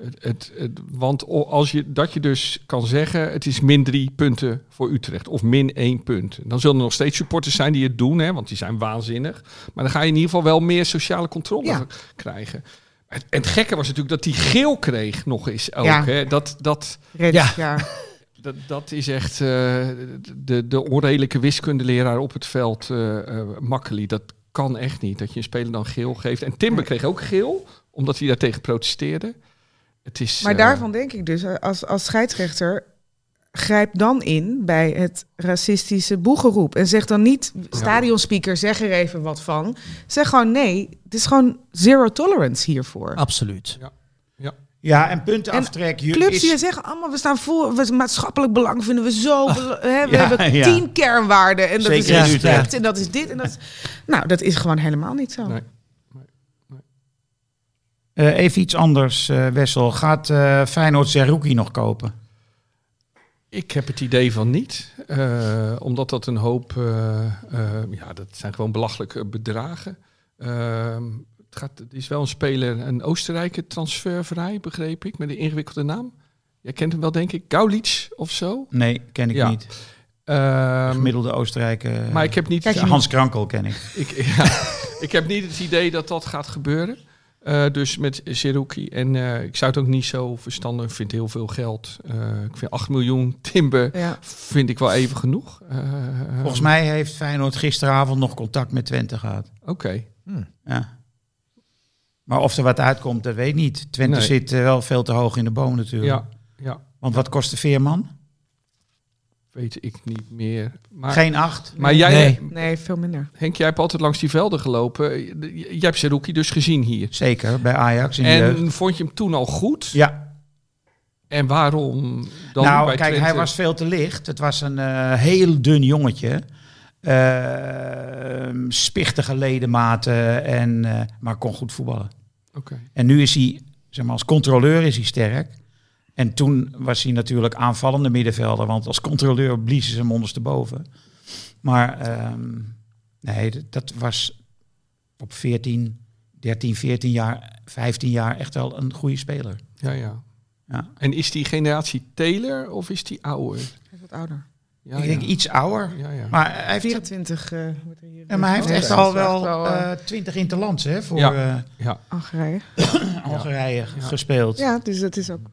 het, het, het- want als je dat je dus kan zeggen, het is min drie punten voor Utrecht of min één punt. Dan zullen er nog steeds supporters zijn die het doen, hè, want die zijn waanzinnig. Maar dan ga je in ieder geval wel meer sociale controle Ja. krijgen. En het gekke was natuurlijk dat hij geel kreeg nog eens ook. Ja. Hè. Dat, dat, Red, Ja. ja. [laughs] dat, dat is echt eh, de, de onredelijke wiskundeleraar op het veld, Makkeli. Dat kan echt niet, dat je een speler dan geel geeft. En Timber kreeg ook geel, omdat hij daartegen protesteerde. Het is, Maar eh, daarvan denk ik dus, eh, als, als scheidsrechter, grijp dan in bij het racistische boegeroep. En zeg dan niet, stadionspeaker, zeg er even wat van. Zeg gewoon nee, het is gewoon zero tolerance hiervoor. Absoluut. Ja, en puntenaftrek. je- Clubs is- die zeggen allemaal, we staan voor, we maatschappelijk belang vinden we zo. hè, we ja, hebben ja. tien kernwaarden en dat Zeker is respect en dat is dit en dat is... Nou, dat is gewoon helemaal niet zo. Nee. Eh, even iets anders, eh, Wessel. Gaat eh Feyenoord Zerouki nog kopen? Ik heb het idee van niet, omdat dat een hoop, ja, dat zijn gewoon belachelijke bedragen. Ehm, het, gaat, het is wel een speler, een Oostenrijker transfervrij, begreep ik, met een ingewikkelde naam. Jij kent hem wel, denk ik, Gaulitsch of zo. Nee, ken ik Ja. niet. Ehm, Gemiddelde Oostenrijker. maar ik heb niet, Hans Krankel ken ik. ik, [laughs] ja, ik heb niet het idee dat dat gaat gebeuren. Eh, dus met Seruki. En eh, ik zou het ook niet zo verstandig. Ik vind heel veel geld. Eh, ik vind 8 miljoen [laughs] timber Ja. vind ik wel even genoeg. Eh, Volgens mij heeft Feyenoord gisteravond nog contact met Twente gehad. Oké. Ja. Maar of er wat uitkomt, dat weet ik niet. Twente Nee. zit wel veel te hoog in de boom natuurlijk. Ja, ja, Want wat kost de Veerman? Weet ik niet meer. Maar, Geen acht. maar jij, Nee. Nee, veel minder. Henk, jij hebt altijd langs die velden gelopen. Jij hebt Seruki dus gezien hier. Zeker, bij Ajax in de. En vond je hem toen al goed? Ja, En waarom dan nou bij kijk, hij was veel te licht. Het was een eh, heel dun jongetje. Eh, spichtige ledematen, en, eh, maar kon goed voetballen. Oké. En nu is hij, zeg maar, als controleur is hij sterk. En toen was hij natuurlijk aanvallende middenvelder, want als controleur bliezen ze hem ondersteboven. Maar ehm, nee, dat- was op 14, 13, 14 jaar, 15 jaar echt wel een goede speler. Ja, ja. Ja. En is die generatie Taylor of is die ouder? Hij is wat ouder. Ja, ik ja. denk iets ouder. Ja, ja. Maar hij heeft, 24 eh, wordt hier. ja, maar hij heeft Ja, echt al wel eh, eh 20 interlands hè, voor Ja. eh, ja. Algerije. [coughs] Algerije gespeeld. Ja, dus dat is ook.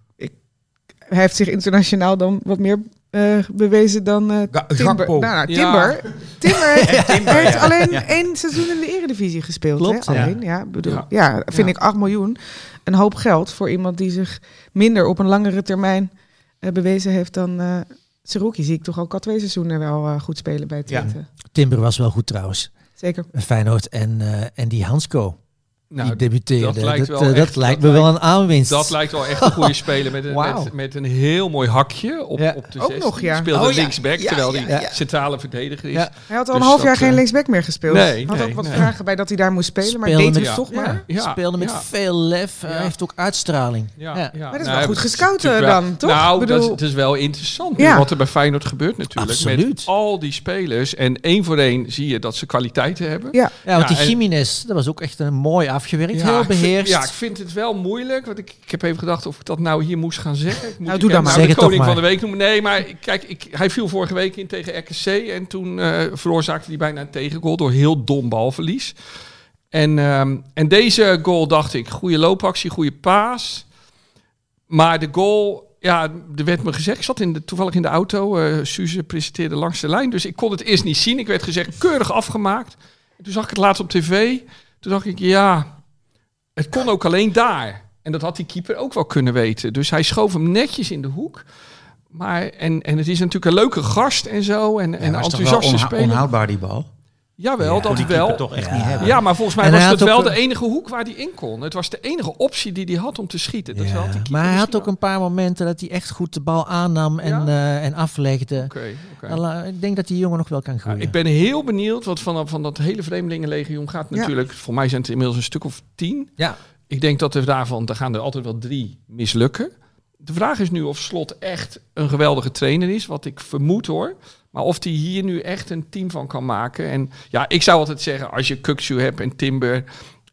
Hij heeft zich internationaal dan wat meer eh, bewezen dan eh Ga- Timber. Nou, nou, Ja. Timber. Timber [laughs] heeft, Timber, heeft ja. alleen Ja. één seizoen in de Eredivisie gespeeld. Klopt, hè? ja. Alleen, ja. bedoel, Ja. ja. vind Ja. ik 8 miljoen. Een hoop geld voor iemand die zich minder op een langere termijn eh, bewezen heeft dan. eh Seruki zie ik toch ook al twee seizoenen wel eh, goed spelen bij Ja. Twente. Timber was wel goed trouwens. Zeker. Feyenoord en, eh, en die Hansco, Nou, die debuteerde. dat lijkt wel eh, dat echt- lijkt dat me wel een aanwinst. Dat lijkt wel echt een goede [laughs] speler met een, met, met een heel mooi hakje op, Ja. op de Ook 16. nog, ja. Speelde Oh, ja. linksback, Ja, terwijl ja, hij ja. centrale verdediger is. Ja. Hij had al Dus een half jaar dat, geen eh, linksback meer gespeeld. nee, had nee, ook wat nee. vragen bij dat hij daar moest spelen, maar Speelde deed met- het toch Ja. maar. Ja, Speelde met ja. veel lef. Hij Ja. heeft ook uitstraling. Ja, Ja. ja. Maar dat is Nou, wel goed gescout, eh, dan, toch? Nou, Ik dat, is, bedoel- het is wel interessant wat er bij Feyenoord gebeurt natuurlijk. Met al die spelers. En één voor één zie je dat ze kwaliteiten hebben. Ja. Ja, want die Jiménez, dat was ook echt een mooi afgewerkt. heel ik vind- beheerst. ja, ik vind het wel moeilijk. Want ik, ik heb even gedacht of ik dat nou hier moest gaan zeggen. Ik moet Nou, doe dan nou maar. Zeg de het toch koning van de week noemen. Nee, maar kijk, ik, hij viel vorige week in tegen RKC. En toen eh, veroorzaakte hij bijna een tegengoal door heel dom balverlies. En, ehm, en deze goal dacht ik, goede loopactie, goede paas. Maar de goal, ja, er werd me gezegd, ik zat in de, toevallig in de auto. eh Suze presenteerde langs de lijn, dus ik kon het eerst niet zien. Ik werd gezegd, keurig afgemaakt. En toen zag ik het laatst op tv. Toen dacht ik, ja, het kon ook alleen daar. En dat had die keeper ook wel kunnen weten. Dus hij schoof hem netjes in de hoek. Maar, en, en het is natuurlijk een leuke gast en zo. En, en Ja, wel enthousiaste onha- speler. onhoudbaar die bal. Jawel, Ja, dat die wel. toch echt Ja. niet hebben. Ja, maar volgens mij En was het wel de enige hoek waar hij in kon. Het was de enige optie die hij had om te schieten. Dat Ja, had maar hij had ook een paar momenten dat hij echt goed de bal aannam en, Ja? eh, en aflegde. Oké, oké. En la- Ik denk dat die jongen nog wel kan groeien. Ik ben heel benieuwd, want van, van dat hele Vreemdelingenlegioen gaat Ja. natuurlijk... Voor mij zijn het inmiddels een stuk of tien. Ja. Ik denk dat er daarvan, er gaan er altijd wel drie mislukken. De vraag is nu of Slot echt een geweldige trainer is, wat ik vermoed hoor. Maar of hij hier nu echt een team van kan maken. En ja, ik zou altijd zeggen, als je Kuksu hebt en Timber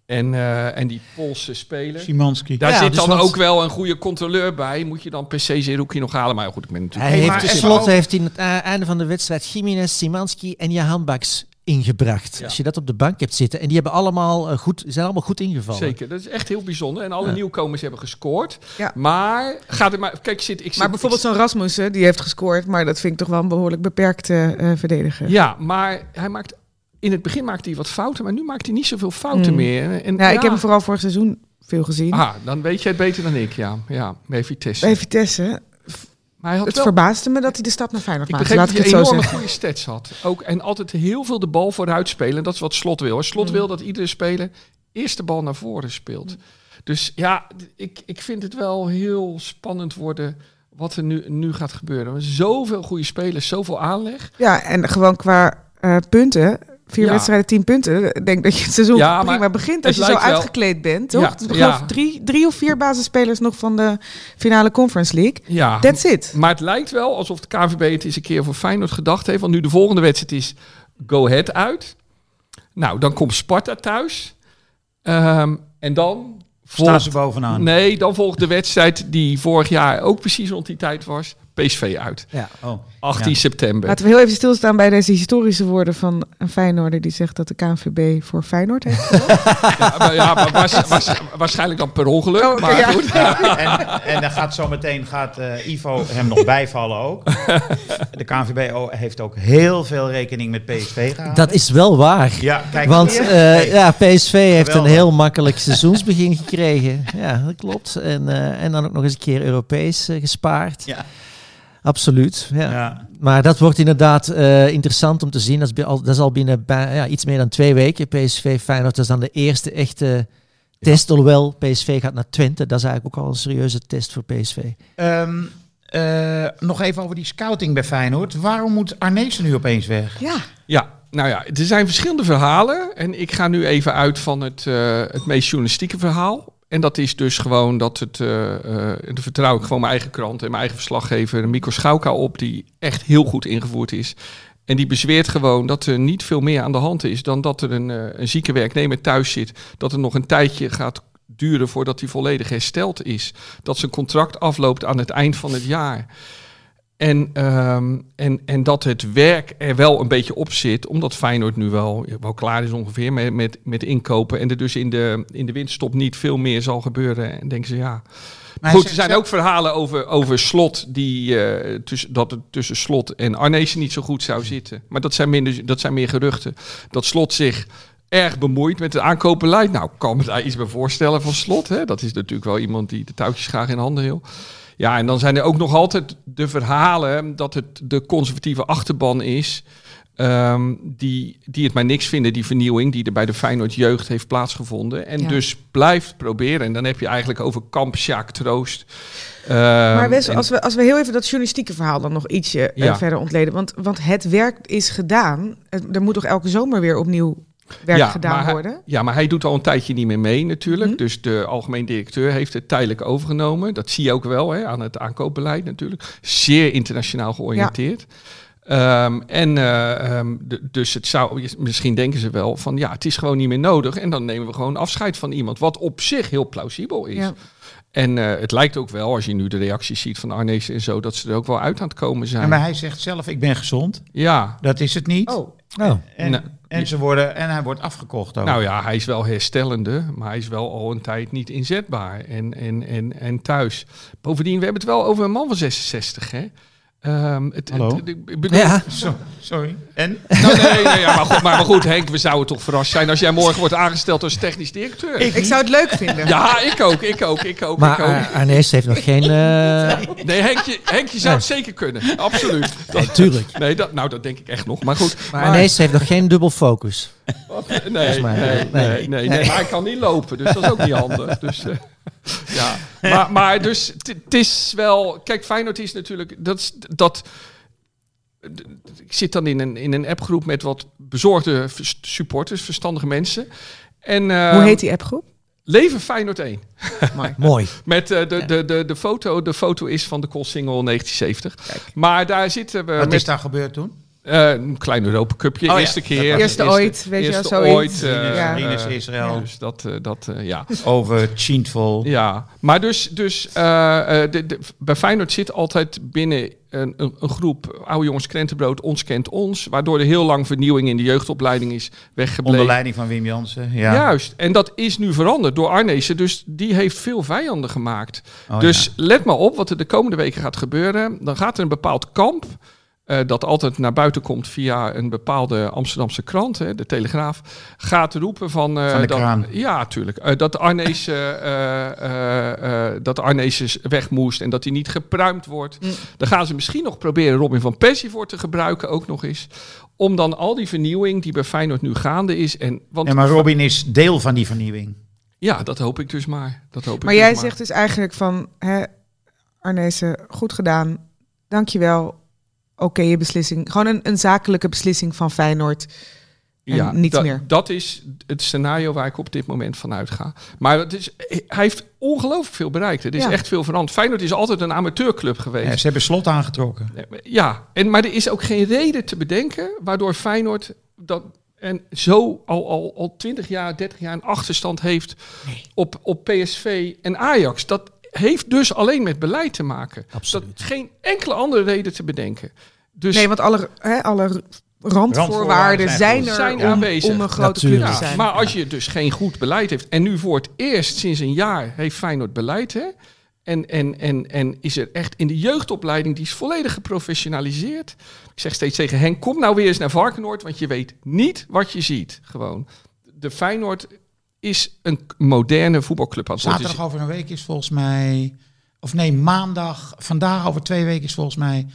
en, eh, en die Poolse speler... Simanski. Daar Ja, zit dus dan ook wel een goede controleur bij. Moet je dan per se Zerouki nog halen? Maar goed, ik ben natuurlijk... Hij Hey, heeft maar tenslotte heeft hij in het einde van de wedstrijd Jiménez, Simanski en Jahan Baks ingebracht. Ja. Als je dat op de bank hebt zitten. En die hebben allemaal, eh, goed, zijn allemaal goed ingevallen. Zeker, dat is echt heel bijzonder. En alle Ja. nieuwkomers hebben gescoord. Ja. Maar gaat er maar. Kijk, ik zit. Ik zit Maar bijvoorbeeld zo'n Rasmussen, die heeft gescoord, maar dat vind ik toch wel een behoorlijk beperkte eh verdediger. Ja, maar hij maakt. In het begin maakte hij wat fouten, maar nu maakt hij niet zoveel fouten Hmm. meer. En, en Ja, ik heb hem vooral vorig seizoen veel gezien. Ah, dan weet jij het beter dan ik, ja. Ja, bij Vitesse. Bij Vitesse. Maar hij had Het wel, verbaasde me dat hij de stap naar Feyenoord ik maakte. begreep Laat dat ik hij enorme goede stats had. Ook, en altijd heel veel de bal vooruit spelen. En dat is wat Slot wil. hoor. Slot Hmm. wil dat iedere speler eerst de bal naar voren speelt. Dus ja, ik, ik vind het wel heel spannend worden wat er nu, nu gaat gebeuren. Zoveel goede spelers, zoveel aanleg. Ja, en gewoon qua eh, punten. Vier Ja. wedstrijden, tien punten. Ik denk dat je het seizoen Ja, maar prima begint als je zo wel- uitgekleed bent, toch? Ja, Ik geloof ja. drie, drie of vier basisspelers nog van de finale Conference League. Ja, That's it. Maar het lijkt wel alsof de KVB het eens een keer voor Feyenoord gedacht heeft. Want nu de volgende wedstrijd is Go Ahead uit. Nou, dan komt Sparta thuis. Ehm, en dan Staan volgt, ze bovenaan. nee, dan volgt de wedstrijd die vorig jaar ook precies rond die tijd was. PSV uit. Ja. Oh. 18 Ja. september. Laten we heel even stilstaan bij deze historische woorden van een Feyenoorder die zegt dat de KNVB voor Feyenoord heeft. [laughs] Ja, maar, ja, maar waars- waars- waarschijnlijk dan per ongeluk. Oh, maar ja. goed. En, en dan gaat zometeen gaat, eh, Ivo hem nog bijvallen ook. [laughs] De KNVB heeft ook heel veel rekening met PSV gehouden. Dat is wel waar. Ja, kijk Want hier. eh, Hey. ja, PSV heeft een heel makkelijk seizoensbegin gekregen. Ja, dat klopt. En, eh, en dan ook nog eens een keer Europees gespaard. Ja. Absoluut. Ja. Ja. Maar dat wordt inderdaad eh, interessant om te zien. Dat is, al, dat is al binnen bij- ja, iets meer dan twee weken. PSV Feyenoord, dat is dan de eerste echte test. Alhoewel, PSV gaat naar Twente. Dat is eigenlijk ook al een serieuze test voor PSV. Ehm, eh, nog even over die scouting bij Feyenoord. Waarom moet Arnezen nu opeens weg? ja, Ja, nou ja, er zijn verschillende verhalen. En ik ga nu even uit van het, eh, het meest journalistieke verhaal. En dat is dus gewoon dat het, eh de vertrouw ik gewoon mijn eigen krant en mijn eigen verslaggever Mico Schauka op, die echt heel goed ingevoerd is. En die bezweert gewoon dat er niet veel meer aan de hand is dan dat er een, eh, een zieke werknemer thuis zit. Dat er nog een tijdje gaat duren voordat hij volledig hersteld is. Dat zijn contract afloopt aan het eind van het jaar. En, ehm, en, en dat het werk er wel een beetje op zit, omdat Feyenoord nu wel, wel klaar is ongeveer met, met, met inkopen. En er dus in de, in de winterstop niet veel meer zal gebeuren. En denken ze, ja. Maar Goed, er zijn zelf- ook verhalen over, over slot die, eh, tussen, dat het tussen slot en Arnezen niet zo goed zou zitten. Maar dat zijn, minder, dat zijn meer geruchten. Dat slot zich erg bemoeit met het aankoopbeleid. Nou, kan me daar iets bij voorstellen van slot. Hè? Dat is natuurlijk wel iemand die de touwtjes graag in handen wil. Ja, en dan zijn er ook nog altijd de verhalen dat het de conservatieve achterban is. ehm, die, die het maar niks vinden, die vernieuwing die er bij de Feyenoord jeugd heeft plaatsgevonden. En Ja. dus blijft proberen. En dan heb je eigenlijk over kamp Sjaak Troost. Ehm, Maar Wes, als we, als we heel even dat journalistieke verhaal dan nog ietsje eh, Ja. verder ontleden. Want, want het werk is gedaan. Het- er moet toch elke zomer weer opnieuw werk Ja, gedaan maar hij- worden? Ja, maar hij doet al een tijdje niet meer mee natuurlijk. Mhm. Dus de algemeen directeur heeft het tijdelijk overgenomen. Dat zie je ook wel hè, aan het aankoopbeleid natuurlijk. Zeer internationaal georiënteerd. Ehm, en eh, ehm, de- dus het zou, misschien denken ze wel van ja, het is gewoon niet meer nodig. En dan nemen we gewoon afscheid van iemand. Wat op zich heel plausibel is. Ja. En eh, het lijkt ook wel, als je nu de reacties ziet van Arnees en zo, dat ze er ook wel uit aan het komen zijn. Ja, maar hij zegt zelf, ik ben gezond. Ja, Dat is het niet. Oh, Oh. En, Nou, en, ze worden, en hij wordt afgekocht ook. Nou ja, hij is wel herstellende, maar hij is wel al een tijd niet inzetbaar en, en, en, en thuis. Bovendien, we hebben het wel over een man van 66, hè? Ehm, het, Hallo? het- ik bedoel, Ja, [laughs] sorry. En? Nou, nee, nee, ja, maar, goed, maar, maar goed, Henk, we zouden toch verrast zijn als jij morgen wordt aangesteld als technisch directeur. ik zou het leuk vinden. ja, ik ook, ik ook, ik ook, maar ik ook. Ar- Arnees heeft nog geen... eh [laughs] Nee, Henkje, Henkje zou het zeker kunnen, absoluut. nee, tuurlijk. Nee, dat, nou, dat denk ik echt nog. Maar goed, Maar Arnees heeft nog geen dubbel focus. Nee, nee, nee. nee, nee, nee, Nee. Maar hij kan niet lopen, dus dat is ook niet handig. Dus, eh, [laughs] ja. maar, maar dus, het- is wel... Kijk, Feyenoord is natuurlijk... Dat, is- dat, ik zit dan in een, in een appgroep met wat bezorgde supporters, verstandige mensen. En, eh, Hoe heet die appgroep? Leven Feyenoord 1. [laughs] Mooi. Met eh, de, de, de, de, foto, de foto is van de Koolsingel 1970. Maar daar zitten we Wat met is daar gebeurd toen? Eh, een klein Europa Cupje. Oh eerste keer. was- Eerste ooit, weet je wel, eerste zoiets. ooit. Ja. Eh, Israël. Dus dat, eh, dat ja. [laughs] Over Chintvol. Ja, maar dus, dus eh, eh, de, de, bij Feyenoord zit altijd binnen een, een, een groep oude jongens krentenbrood, ons kent ons, waardoor er heel lang vernieuwing in de jeugdopleiding is weggebleven. Onder leiding van Wim Jansen. Ja. Juist, en dat is nu veranderd door Arnezen, dus die heeft veel vijanden gemaakt. Oh, dus ja. let maar op wat er de komende weken gaat gebeuren. Dan gaat er een bepaald kamp, eh, dat altijd naar buiten komt via een bepaalde Amsterdamse krant, hè, de Telegraaf, gaat roepen van... eh, Van de dat, kraan. Ja, tuurlijk. eh, dat Arnees, eh, eh, eh, eh, dat Arnees weg moest en dat hij niet gepruimd wordt. Mm. Dan gaan ze misschien nog proberen Robin van Persie voor te gebruiken, ook nog eens. Om dan al die vernieuwing die bij Feyenoord nu gaande is... En, want Ja, maar Robin is deel van die vernieuwing. ja, dat hoop ik dus maar. Dat hoop Maar ik jij dus zegt dus eigenlijk van... Hè, Arnezen, goed gedaan. Dankjewel. Oké, beslissing. Gewoon een, een zakelijke beslissing van Feyenoord. en niets dat, meer. Dat is het scenario waar ik op dit moment van uitga. Maar het is, hij heeft ongelooflijk veel bereikt. Het is Ja. echt veel veranderd. Feyenoord is altijd een amateurclub Ja, geweest. ze hebben slot aangetrokken. Ja, en, maar er is ook geen reden te bedenken waardoor Feyenoord dat en zo al, al, al 20 jaar, 30 jaar een achterstand heeft op, op PSV en Ajax. Dat heeft dus alleen met beleid te maken. Absoluut. Dat geen enkele andere reden te bedenken. Dus Nee, want alle, hè, alle randvoorwaarden zijn er Zijn om, aanwezig. om een grote club te Ja, zijn. maar als je dus geen goed beleid heeft. En nu voor het eerst sinds een jaar heeft Feyenoord beleid. Hè? En, en, en, en is er echt in de jeugdopleiding, die is volledig geprofessionaliseerd. Ik zeg steeds tegen Henk, kom nou weer eens naar Varkenoord. Want je weet niet wat je ziet. Gewoon. De Feyenoord is een moderne voetbalclub aan het. Zaterdag over een week is volgens mij... Of nee, maandag, vandaag over twee weken is volgens mij...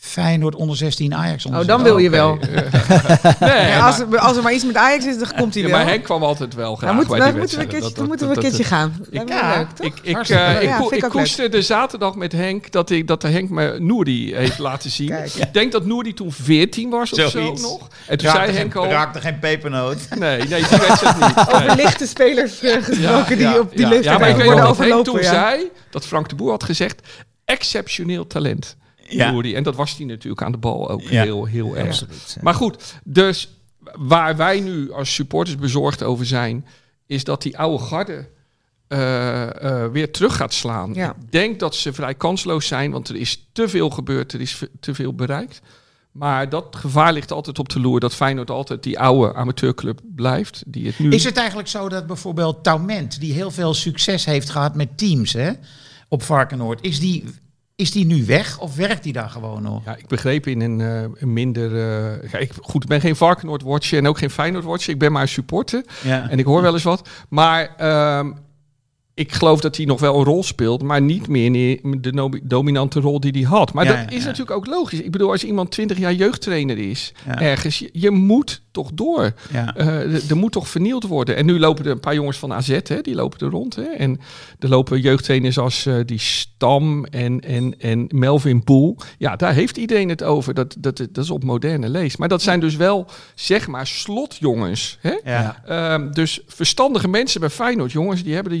Feyenoord onder 16, Ajax onder Oh, dan 16. wil je wel. [laughs] Nee, Ja, als, er, als er maar iets met Ajax is, dan komt hij ja, wel. maar Henk kwam altijd wel graag dan moet, bij dan die moeten we keertje, Dat- dan moeten we een keertje gaan. Lijkt me Ja. leuk, toch? Ik, eh, leuk. ik, ko- koesterde zaterdag met Henk dat, ik, dat de Henk me Nouri heeft laten zien. Kijk. Ik denk dat Nouri toen 14 was of zo nog. En toen zei Raakte Henk geen, al... raakte geen pepernoot. Nee, nee, die wedstrijd niet. [laughs] Over lichte spelers eh, gesproken die op die leeftijd ja, maar ik weet nog dat Henk toen zei dat Frank de Boer had gezegd... exceptioneel talent, Ja. En dat was hij natuurlijk aan de bal ook Ja. heel, heel erg. Absoluut. Maar goed, dus waar wij nu als supporters bezorgd over zijn, is dat die oude garde eh, eh, weer terug gaat slaan. Ja. Ik denk dat ze vrij kansloos zijn, want er is te veel gebeurd, er is te veel bereikt. Maar dat gevaar ligt altijd op de loer dat Feyenoord altijd die oude amateurclub blijft. Die het nu Is het eigenlijk zo dat bijvoorbeeld Taument, die heel veel succes heeft gehad met teams hè, op Varkenoord, is die, is die nu weg of werkt die daar gewoon nog? Ja, ik begreep in een, eh, een minder... eh, ja, ik, goed, ik ben geen Varkenoord-watcher en ook geen Feyenoord-watcher. Ik ben maar een supporter Ja. en ik hoor wel eens wat. Maar ehm, ik geloof dat hij nog wel een rol speelt, maar niet meer de dominante rol die hij had. Maar Ja, dat ja, is ja. natuurlijk ook logisch. Ik bedoel, als iemand 20 jaar jeugdtrainer is, ergens, je, je moet toch door. Eh, er- moet toch vernield worden. En nu lopen er een paar jongens van AZ, hè, die lopen er rond. Hè. En er lopen jeugdtrainers als eh, die Stam en, en, en Melvin Poel. Ja, daar heeft iedereen het over. Dat, dat, dat is op moderne lees. Maar dat zijn dus wel, zeg maar, slotjongens. Hè? Ehm, dus verstandige mensen bij Feyenoord, jongens, die hebben er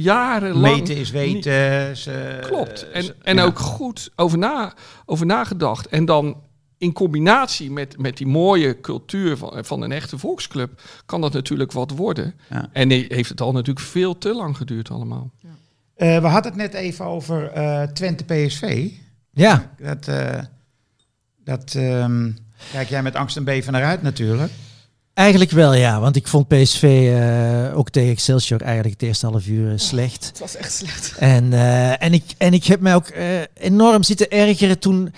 jarenlang... Meten is niet- weten. Ze, Klopt. En, ze- en ja. ook goed over, na, over nagedacht. En dan in combinatie met, met die mooie cultuur van, van een echte volksclub... kan dat natuurlijk wat worden. Ja. En nee, heeft het al natuurlijk veel te lang geduurd allemaal. Eh, we hadden het net even over eh, Twente PSV. Ja, Dat, eh, dat ehm, kijk jij met angst en beven naar uit natuurlijk. Eigenlijk wel ja. Want ik vond PSV eh, ook tegen Excelsior eigenlijk het eerste half uur eh, slecht. Het was echt slecht. En, eh, en, ik, en ik heb mij ook enorm zitten ergeren toen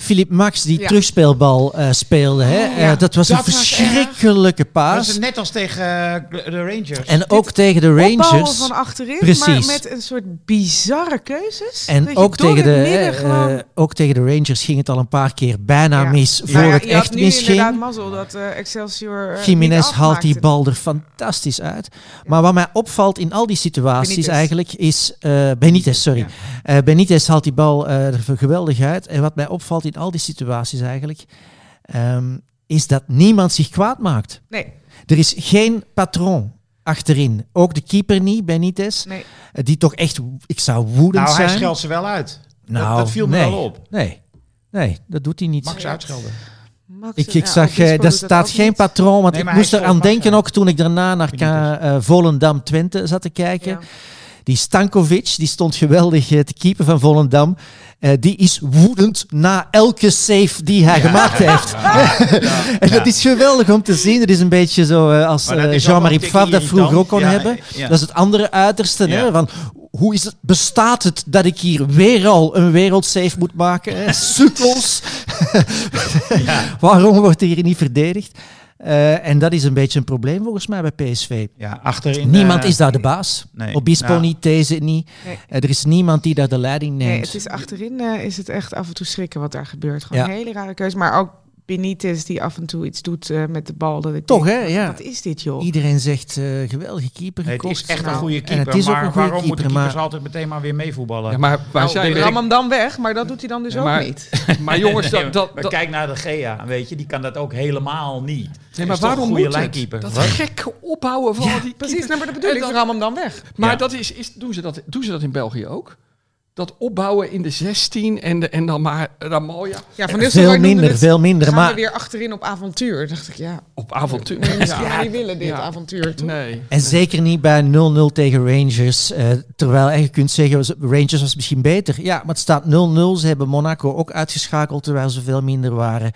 Philip Max die Ja. terugspeelbal eh, speelde. Hè? Oh, ja. Eh, dat was Dat een was verschrikkelijke Dat paas. is net als tegen eh, de Rangers. En ook tegen de Opbouwen Rangers. van achterin, Precies. maar met een soort bizarre keuzes. En ook tegen, de, eh, gewoon. eh, ook tegen de Rangers ging het al een paar keer bijna Ja. mis Maar voor ja, het echt nu misging. inderdaad mazzel dat eh, Excelsior eh, Jiménez haalt die bal er fantastisch uit. Maar wat mij opvalt in al die situaties Benitez. eigenlijk is... eh Benitez, sorry. Ja. Eh, Benitez haalt die bal eh, er geweldig uit. En wat mij opvalt in al die situaties eigenlijk... ehm, is dat niemand zich kwaad maakt. Nee, Er is geen patroon achterin. Ook de keeper niet, Benitez. nee. Eh, die toch echt, ik zou woedend nou, hij zijn. scheldt ze wel uit. Nou, dat, dat viel me nee. wel op. Nee. nee, dat doet hij niet. Max uitschelden. Max, Ik, ik ja, zag, doet daar dat staat geen niet. patroon, want Nee, ik moest eraan denken ook toen ik daarna naar eh, Volendam-Twente zat te kijken. Ja. Die Stankovic, die stond geweldig eh, te keeper van Volendam. Eh, die is woedend na elke save die hij gemaakt heeft. [laughs] [laughs] en dat is geweldig om te zien. Dat is een beetje zo eh, als Jean-Marie Pfaff dat vroeger ook kon hebben. Dat is het andere uiterste. Hè? Van, hoe is het, bestaat het dat ik hier weer al een wereldsave moet maken? [laughs] Sukkels. Waarom wordt hier niet verdedigd? Eh, en dat is een beetje een probleem volgens mij bij PSV. Ja, achterin. Niemand eh, is daar de baas. nee. Obispo Nou. niet, deze niet. Nee. Eh, er is niemand die daar de leiding neemt. Nee, het is achterin eh, is het echt af en toe schrikken wat daar gebeurt. Gewoon Ja. een hele rare keuze. Maar ook Benitez die af en toe iets doet eh, met de bal. Dat ik Toch, denk, hè? Ja. Wat is dit, joh? Iedereen zegt eh, geweldige keeper Nee, het is echt een Nou, goede en keeper. het is ook maar een goede waarom moeten keeper, keepers maar- altijd meteen maar weer meevoetballen? Ja, maar waar Nou, zijn ik we? ram hem dan weg, maar dat doet hij dan dus Ja, ook niet. [laughs] Maar jongens, dat, dat, kijk naar de Gea, weet je, die kan dat ook helemaal niet. nee, Is maar toch waarom een goede moet lijnkeeper? Dat Wat? gekke ophouden van al die Precies, keepers. nou, maar dat bedoel En ik. dan- ram hem dan weg. Maar Ja. dat is, is, doen, ze dat, doen ze dat in België ook? Dat opbouwen in de 16 en, de, en dan maar Ramalja Ja, van veel minder, het, veel minder. Gaan Maar, we weer achterin op avontuur. dacht ik, ja, op avontuur. misschien Ja. niet willen, dit Ja. avontuur. toch? Nee. En zeker niet bij 0-0 tegen Rangers. eh, terwijl je kunt zeggen, was- Rangers was misschien beter. Ja, maar het staat 0-0. Ze hebben Monaco ook uitgeschakeld terwijl ze veel minder waren.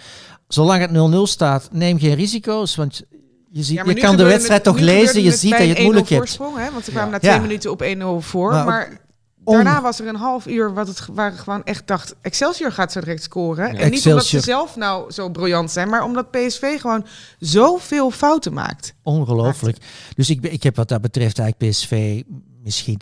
Zolang het 0-0 staat, neem geen risico's. Want je, ziet, Ja, maar je kan de wedstrijd het- toch lezen. Je ziet dat je het een 1-0 moeilijk hebt. voorsprong, hè? Want ze kwamen na Ja. twee minuten op 1-0 voor. Maar Maar, daarna was er een half uur wat het, waar ik gewoon echt dacht... Excelsior gaat zo direct scoren. En niet omdat ze zelf nou zo briljant zijn... maar omdat PSV gewoon zoveel fouten maakt. Ongelooflijk. Dus ik, ik heb wat dat betreft eigenlijk PSV misschien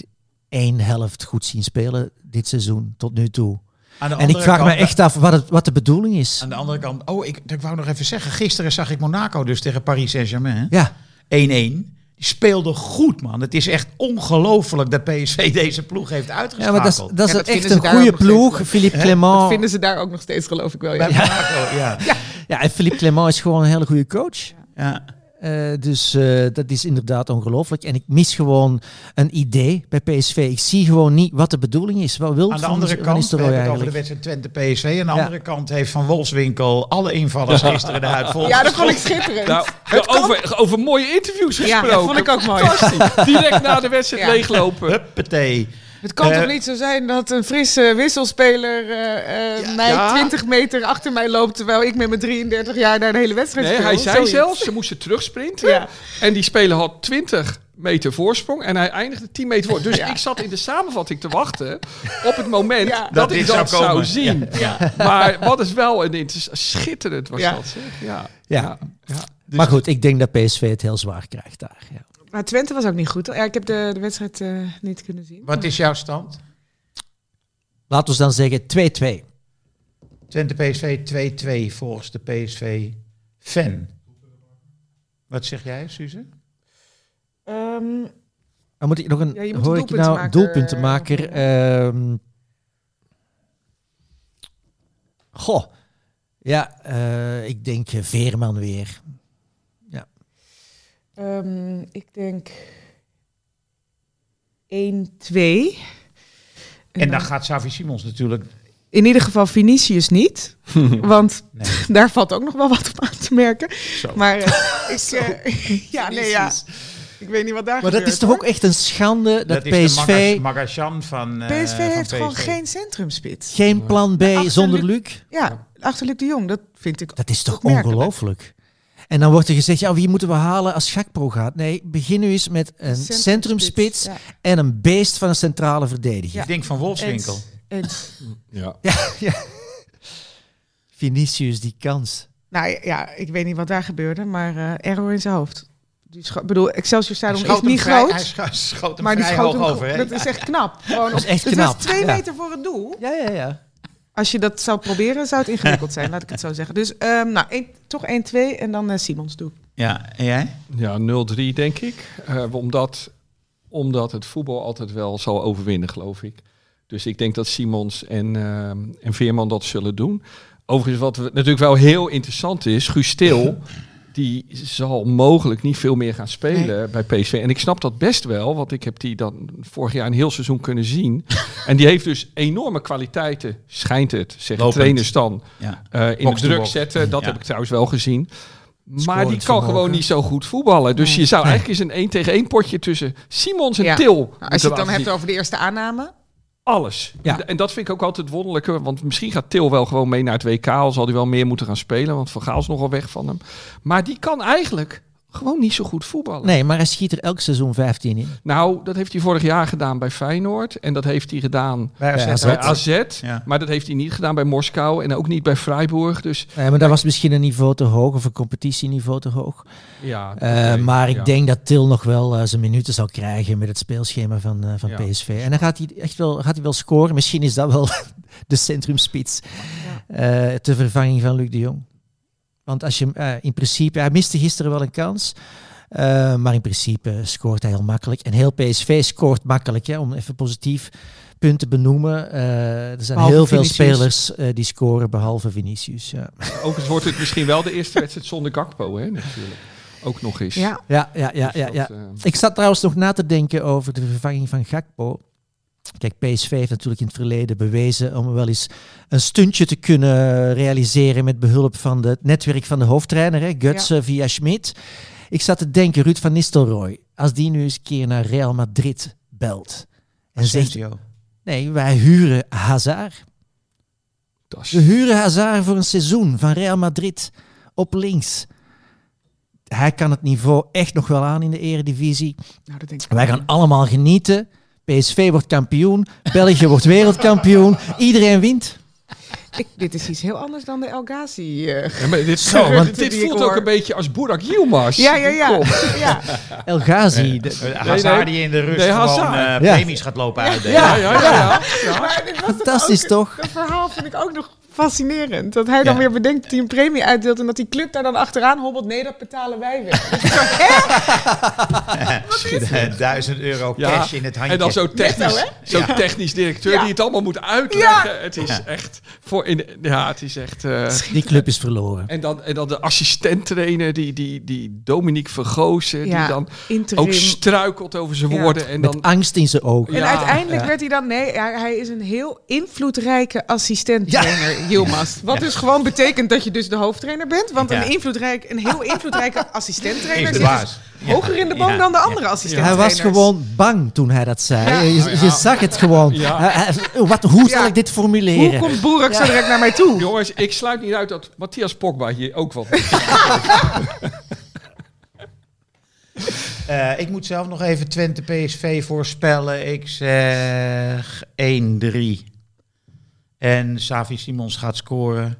één helft goed zien spelen dit seizoen tot nu toe. En ik vraag me echt af wat, het, wat de bedoeling is. Aan de andere kant, oh, ik, ik wou nog even zeggen. Gisteren zag ik Monaco dus tegen Paris Saint-Germain. Ja, 1-1. Die speelde goed, man. Het is echt ongelooflijk dat PSV deze ploeg heeft ja uitgeschakeld. maar dat is, dat is Ja, dat echt een goede ploeg. steeds. Philippe Dat Clement. vinden ze daar ook nog steeds, geloof ik wel. Ja. Ja. Ja, en Philippe Clement is gewoon een hele goede coach. ja. Eh, dus eh, dat is inderdaad ongelooflijk. En ik mis gewoon een idee bij PSV. Ik zie gewoon niet wat de bedoeling is. Wat wil Aan de andere Van kant, we Nistelrooy hebben het over de wedstrijd Twente-PSV. Aan de Ja. andere kant heeft Van Wolfswinkel alle invallers [laughs] gisteren eruit vol. Ja, dat vond ik schitterend. Nou, over, over mooie interviews ja, gesproken. dat vond ik ook mooi. Direct na de wedstrijd Ja. leeglopen. Huppatee. Het kan Eh, toch niet zo zijn dat een frisse wisselspeler eh, eh, mij Ja. 20 meter achter mij loopt... terwijl ik met mijn 33 jaar daar de hele wedstrijd Nee, speel? hij zei Zoiets. zelfs, ze moesten terugsprinten. Ja. En die speler had 20 meter voorsprong en hij eindigde 10 meter voor. Dus Ja. ik zat in de samenvatting te wachten op het moment Ja. dat, Dat ik dat zou zien. Maar wat is wel een schitterend was Ja. dat. Zeg. Ja. Ja. ja. Maar goed, ik denk dat PSV het heel zwaar krijgt daar. Ja. Maar Twente was ook niet goed. Ja, ik heb de, de wedstrijd eh, niet kunnen zien. Wat is jouw stand? Laten we dan zeggen 2-2. Twente-PSV 2-2 volgens de PSV-fan. Wat zeg jij, Suze? Ehm, Dan moet ik nog een, Ja, je moet hoor een ik nou doelpuntenmaker, ehm goh, ja, eh, ik denk Veerman weer. Ehm, ik denk 1-2. En dan gaat Savi Simons natuurlijk... In ieder geval Vinicius niet. [laughs] want Nee. [laughs] daar valt ook nog wel wat op aan te merken. Zo. Maar eh, [laughs] ik... eh, ja, nee, ja. Ik weet niet wat daar Maar dat is toch hoor. ook echt een schande dat, Dat, is de PSV Magas- van eh, PSV van heeft gewoon geen centrumspits. geen plan B achter zonder Luc-. Ja, achter Luc de Jong, dat vind ik Dat is toch ongelooflijk? En dan wordt er gezegd, ja, wie moeten we halen als Gakpo gaat? Nee, begin nu eens met een centrumspits Ja. en een beest van een centrale verdediger. Ik denk van Wolfswinkel. Ja. Ja, [laughs] ja. Vinicius, die kans. nou ja, ik weet niet wat daar gebeurde, maar eh error in zijn hoofd. Ik bedoel, Excelsior Stadion is niet vrij- groot, Hij scho- schoot hem maar die schoot hoog hem over. hè? Dat is echt knap. Gewoon [laughs] Dat is echt knap, was twee ja. meter voor het doel. Ja, ja, ja. Als je dat zou proberen, zou het [laughs] ingewikkeld zijn, laat ik het zo zeggen. Dus ehm, nou, één- toch 1-2 en dan eh, Simons doe. Ja, en jij? Ja, 0-3 denk ik. Eh, omdat, omdat het voetbal altijd wel zal overwinnen, geloof ik. Dus ik denk dat Simons en, eh, en Veerman dat zullen doen. Overigens, wat we- natuurlijk wel heel interessant is, Guus Stil, [laughs] die zal mogelijk niet veel meer gaan spelen bij PSV. En ik snap dat best wel, want ik heb die dan vorig jaar een heel seizoen kunnen zien. [laughs] en die heeft dus enorme kwaliteiten, schijnt het, zeggen Lopend. trainers dan. Ja. eh, in Box de druk box. zetten. Dat Ja. heb ik trouwens wel gezien. Maar die kan vermogen. gewoon niet zo goed voetballen. Dus je zou eigenlijk eens een 1 tegen 1 potje tussen Simons en Ja. Til. Nou, als je het dan hebt over de eerste aanname. Alles. Ja. En dat vind ik ook altijd wonderlijke. Want misschien gaat Til wel gewoon mee naar het WK. Al zal hij wel meer moeten gaan spelen. Want Van Gaal is nogal weg van hem. Maar die kan eigenlijk gewoon niet zo goed voetballen. Nee, maar hij schiet er elk seizoen 15 in. Nou, dat heeft hij vorig jaar gedaan bij Feyenoord. En dat heeft hij gedaan Bij AZ. Ja, AZ. bij AZ. Ja. Maar dat heeft hij niet gedaan bij Moskou. En ook niet bij Freiburg. Dus Nee, maar dat was misschien een niveau te hoog of een competitieniveau te hoog. ja. Eh, maar ik ja. denk dat Til nog wel eh, zijn minuten zal krijgen met het speelschema van, eh, van Ja. PSV. En dan gaat hij echt wel, gaat hij wel scoren. Misschien is dat wel [laughs] de centrumspits eh ter vervanging van Luc de Jong. Want als je eh, in principe, hij miste gisteren wel een kans. eh, maar in principe scoort hij heel makkelijk. En heel PSV scoort makkelijk, hè, om even positief punt te benoemen. Eh, er zijn Behalve heel veel Vinicius. spelers eh, die scoren, behalve Vinicius. Ja. Overigens wordt het misschien wel de eerste wedstrijd zonder Gakpo, hè, natuurlijk. Ook nog eens. Ja, Ja, ja, ja, Dus ja, dat, eh, Ik zat trouwens nog na te denken over de vervanging van Gakpo. Kijk, PSV heeft natuurlijk in het verleden bewezen om wel eens een stuntje te kunnen realiseren met behulp van het netwerk van de hoofdtrainer, hè, Guts eh, via Schmid. Ik zat te denken, Ruud van Nistelrooy, als die nu eens een keer naar Real Madrid belt en zegt, nee, wij huren Hazard. We huren Hazard voor een seizoen van Real Madrid op links. Hij kan het niveau echt nog wel aan in de eredivisie. nou dat denk ik. Wij gaan allemaal genieten. PSV wordt kampioen. België wordt wereldkampioen. Iedereen wint. Ik, dit is iets heel anders dan de El Ghazi. eh, Ja, maar dit, Zo, want- dit voelt ook hoor. een beetje als Burak Yilmaz. ja, ja, ja. Ja. [laughs] El Ghazi. de- Hazard nee. die in de rust Nee, gewoon eh, Ja. premies gaat lopen uitdelen. Ja, ja, ja. ja. Fantastisch, ook- toch? Dat verhaal vind ik ook nog fascinerend. Dat hij dan Ja. weer bedenkt dat hij een premie uitdeelt en dat die club daar dan achteraan hobbelt. Nee, dat betalen wij weer. [laughs] Is zo, [laughs] hè? Duizend euro Ja, cash in het handje. En dan zo'n technisch, zo'n technisch directeur Ja. die het allemaal moet uitleggen. Het is echt voor in, ja, het is echt. eh, Die club is verloren. en dan, en dan de assistent-trainer, die, die, die Dominique Vergozen, Ja, die dan interim. ook struikelt over zijn Ja. woorden. En Met dan, angst in zijn ogen. En uiteindelijk ja. werd hij dan... Nee, hij, hij is een heel invloedrijke assistent-trainer, Yilmaz. Wat dus gewoon betekent dat je dus de hoofdtrainer bent. Want Ja. een, invloedrijk, een heel invloedrijke [laughs] assistent-trainer zit dus hoger in de boom Ja. dan de andere Hij assistent-trainers. was gewoon bang toen hij dat zei. Ja. Je, je zag het gewoon. Ja. Hij- hij- wat, hoe zal Ja. ik dit Hoe formuleren? komt Boerak zo direct naar mij toe? jongens, ik sluit niet uit dat Matthias Pogba hier ook wat. [laughs] Eh, ik moet zelf nog even Twente PSV voorspellen. Ik zeg 1-3. En Savi Simons gaat scoren.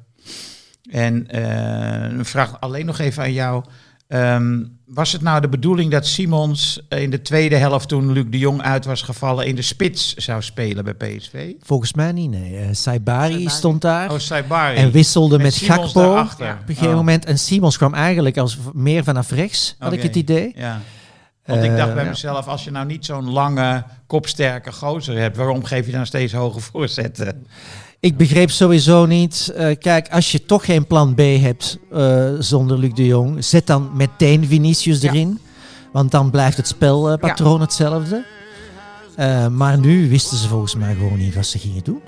En eh, een vraag alleen nog even aan jou. Ehm, was het nou de bedoeling dat Simons in de tweede helft, toen Luc de Jong uit was gevallen, in de spits zou spelen bij PSV? Volgens mij niet, nee. Eh, Saibari stond daar Oh, Saibari. en wisselde met, Simons Gakpo daarachter. op een gegeven Oh. moment. En Simons kwam eigenlijk als meer vanaf rechts, had ik het idee. Ja. Want ik dacht Eh, bij mezelf, als je nou niet zo'n lange, kopsterke gozer hebt, waarom geef je dan steeds hoge voorzetten? Ik begreep sowieso niet. eh, kijk, als je toch geen plan B hebt eh, zonder Luc de Jong, zet dan meteen Vinicius Ja. erin. Want dan blijft het spelpatroon hetzelfde. Eh, maar nu wisten ze volgens mij gewoon niet wat ze gingen doen.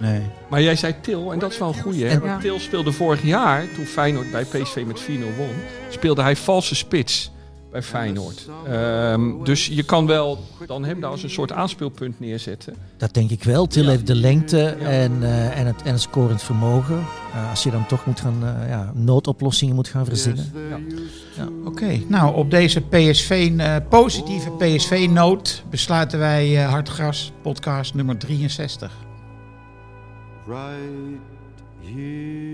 Nee. Maar jij zei Til, en dat is wel een goeie. Hè? Ja. Til speelde vorig jaar, toen Feyenoord bij PSV met 4-0 won, speelde hij valse spits bij Feyenoord. Ehm, dus je kan wel dan hem daar als een soort aanspeelpunt neerzetten. Dat denk ik wel. Til heeft de lengte en, eh, en, het, en het scorend vermogen. Eh, als je dan toch moet gaan, eh, ja, noodoplossingen moet gaan verzinnen. Oké, nou op deze PSV, eh, positieve PSV-noot besluiten wij eh, Hartgras podcast nummer 63. right here.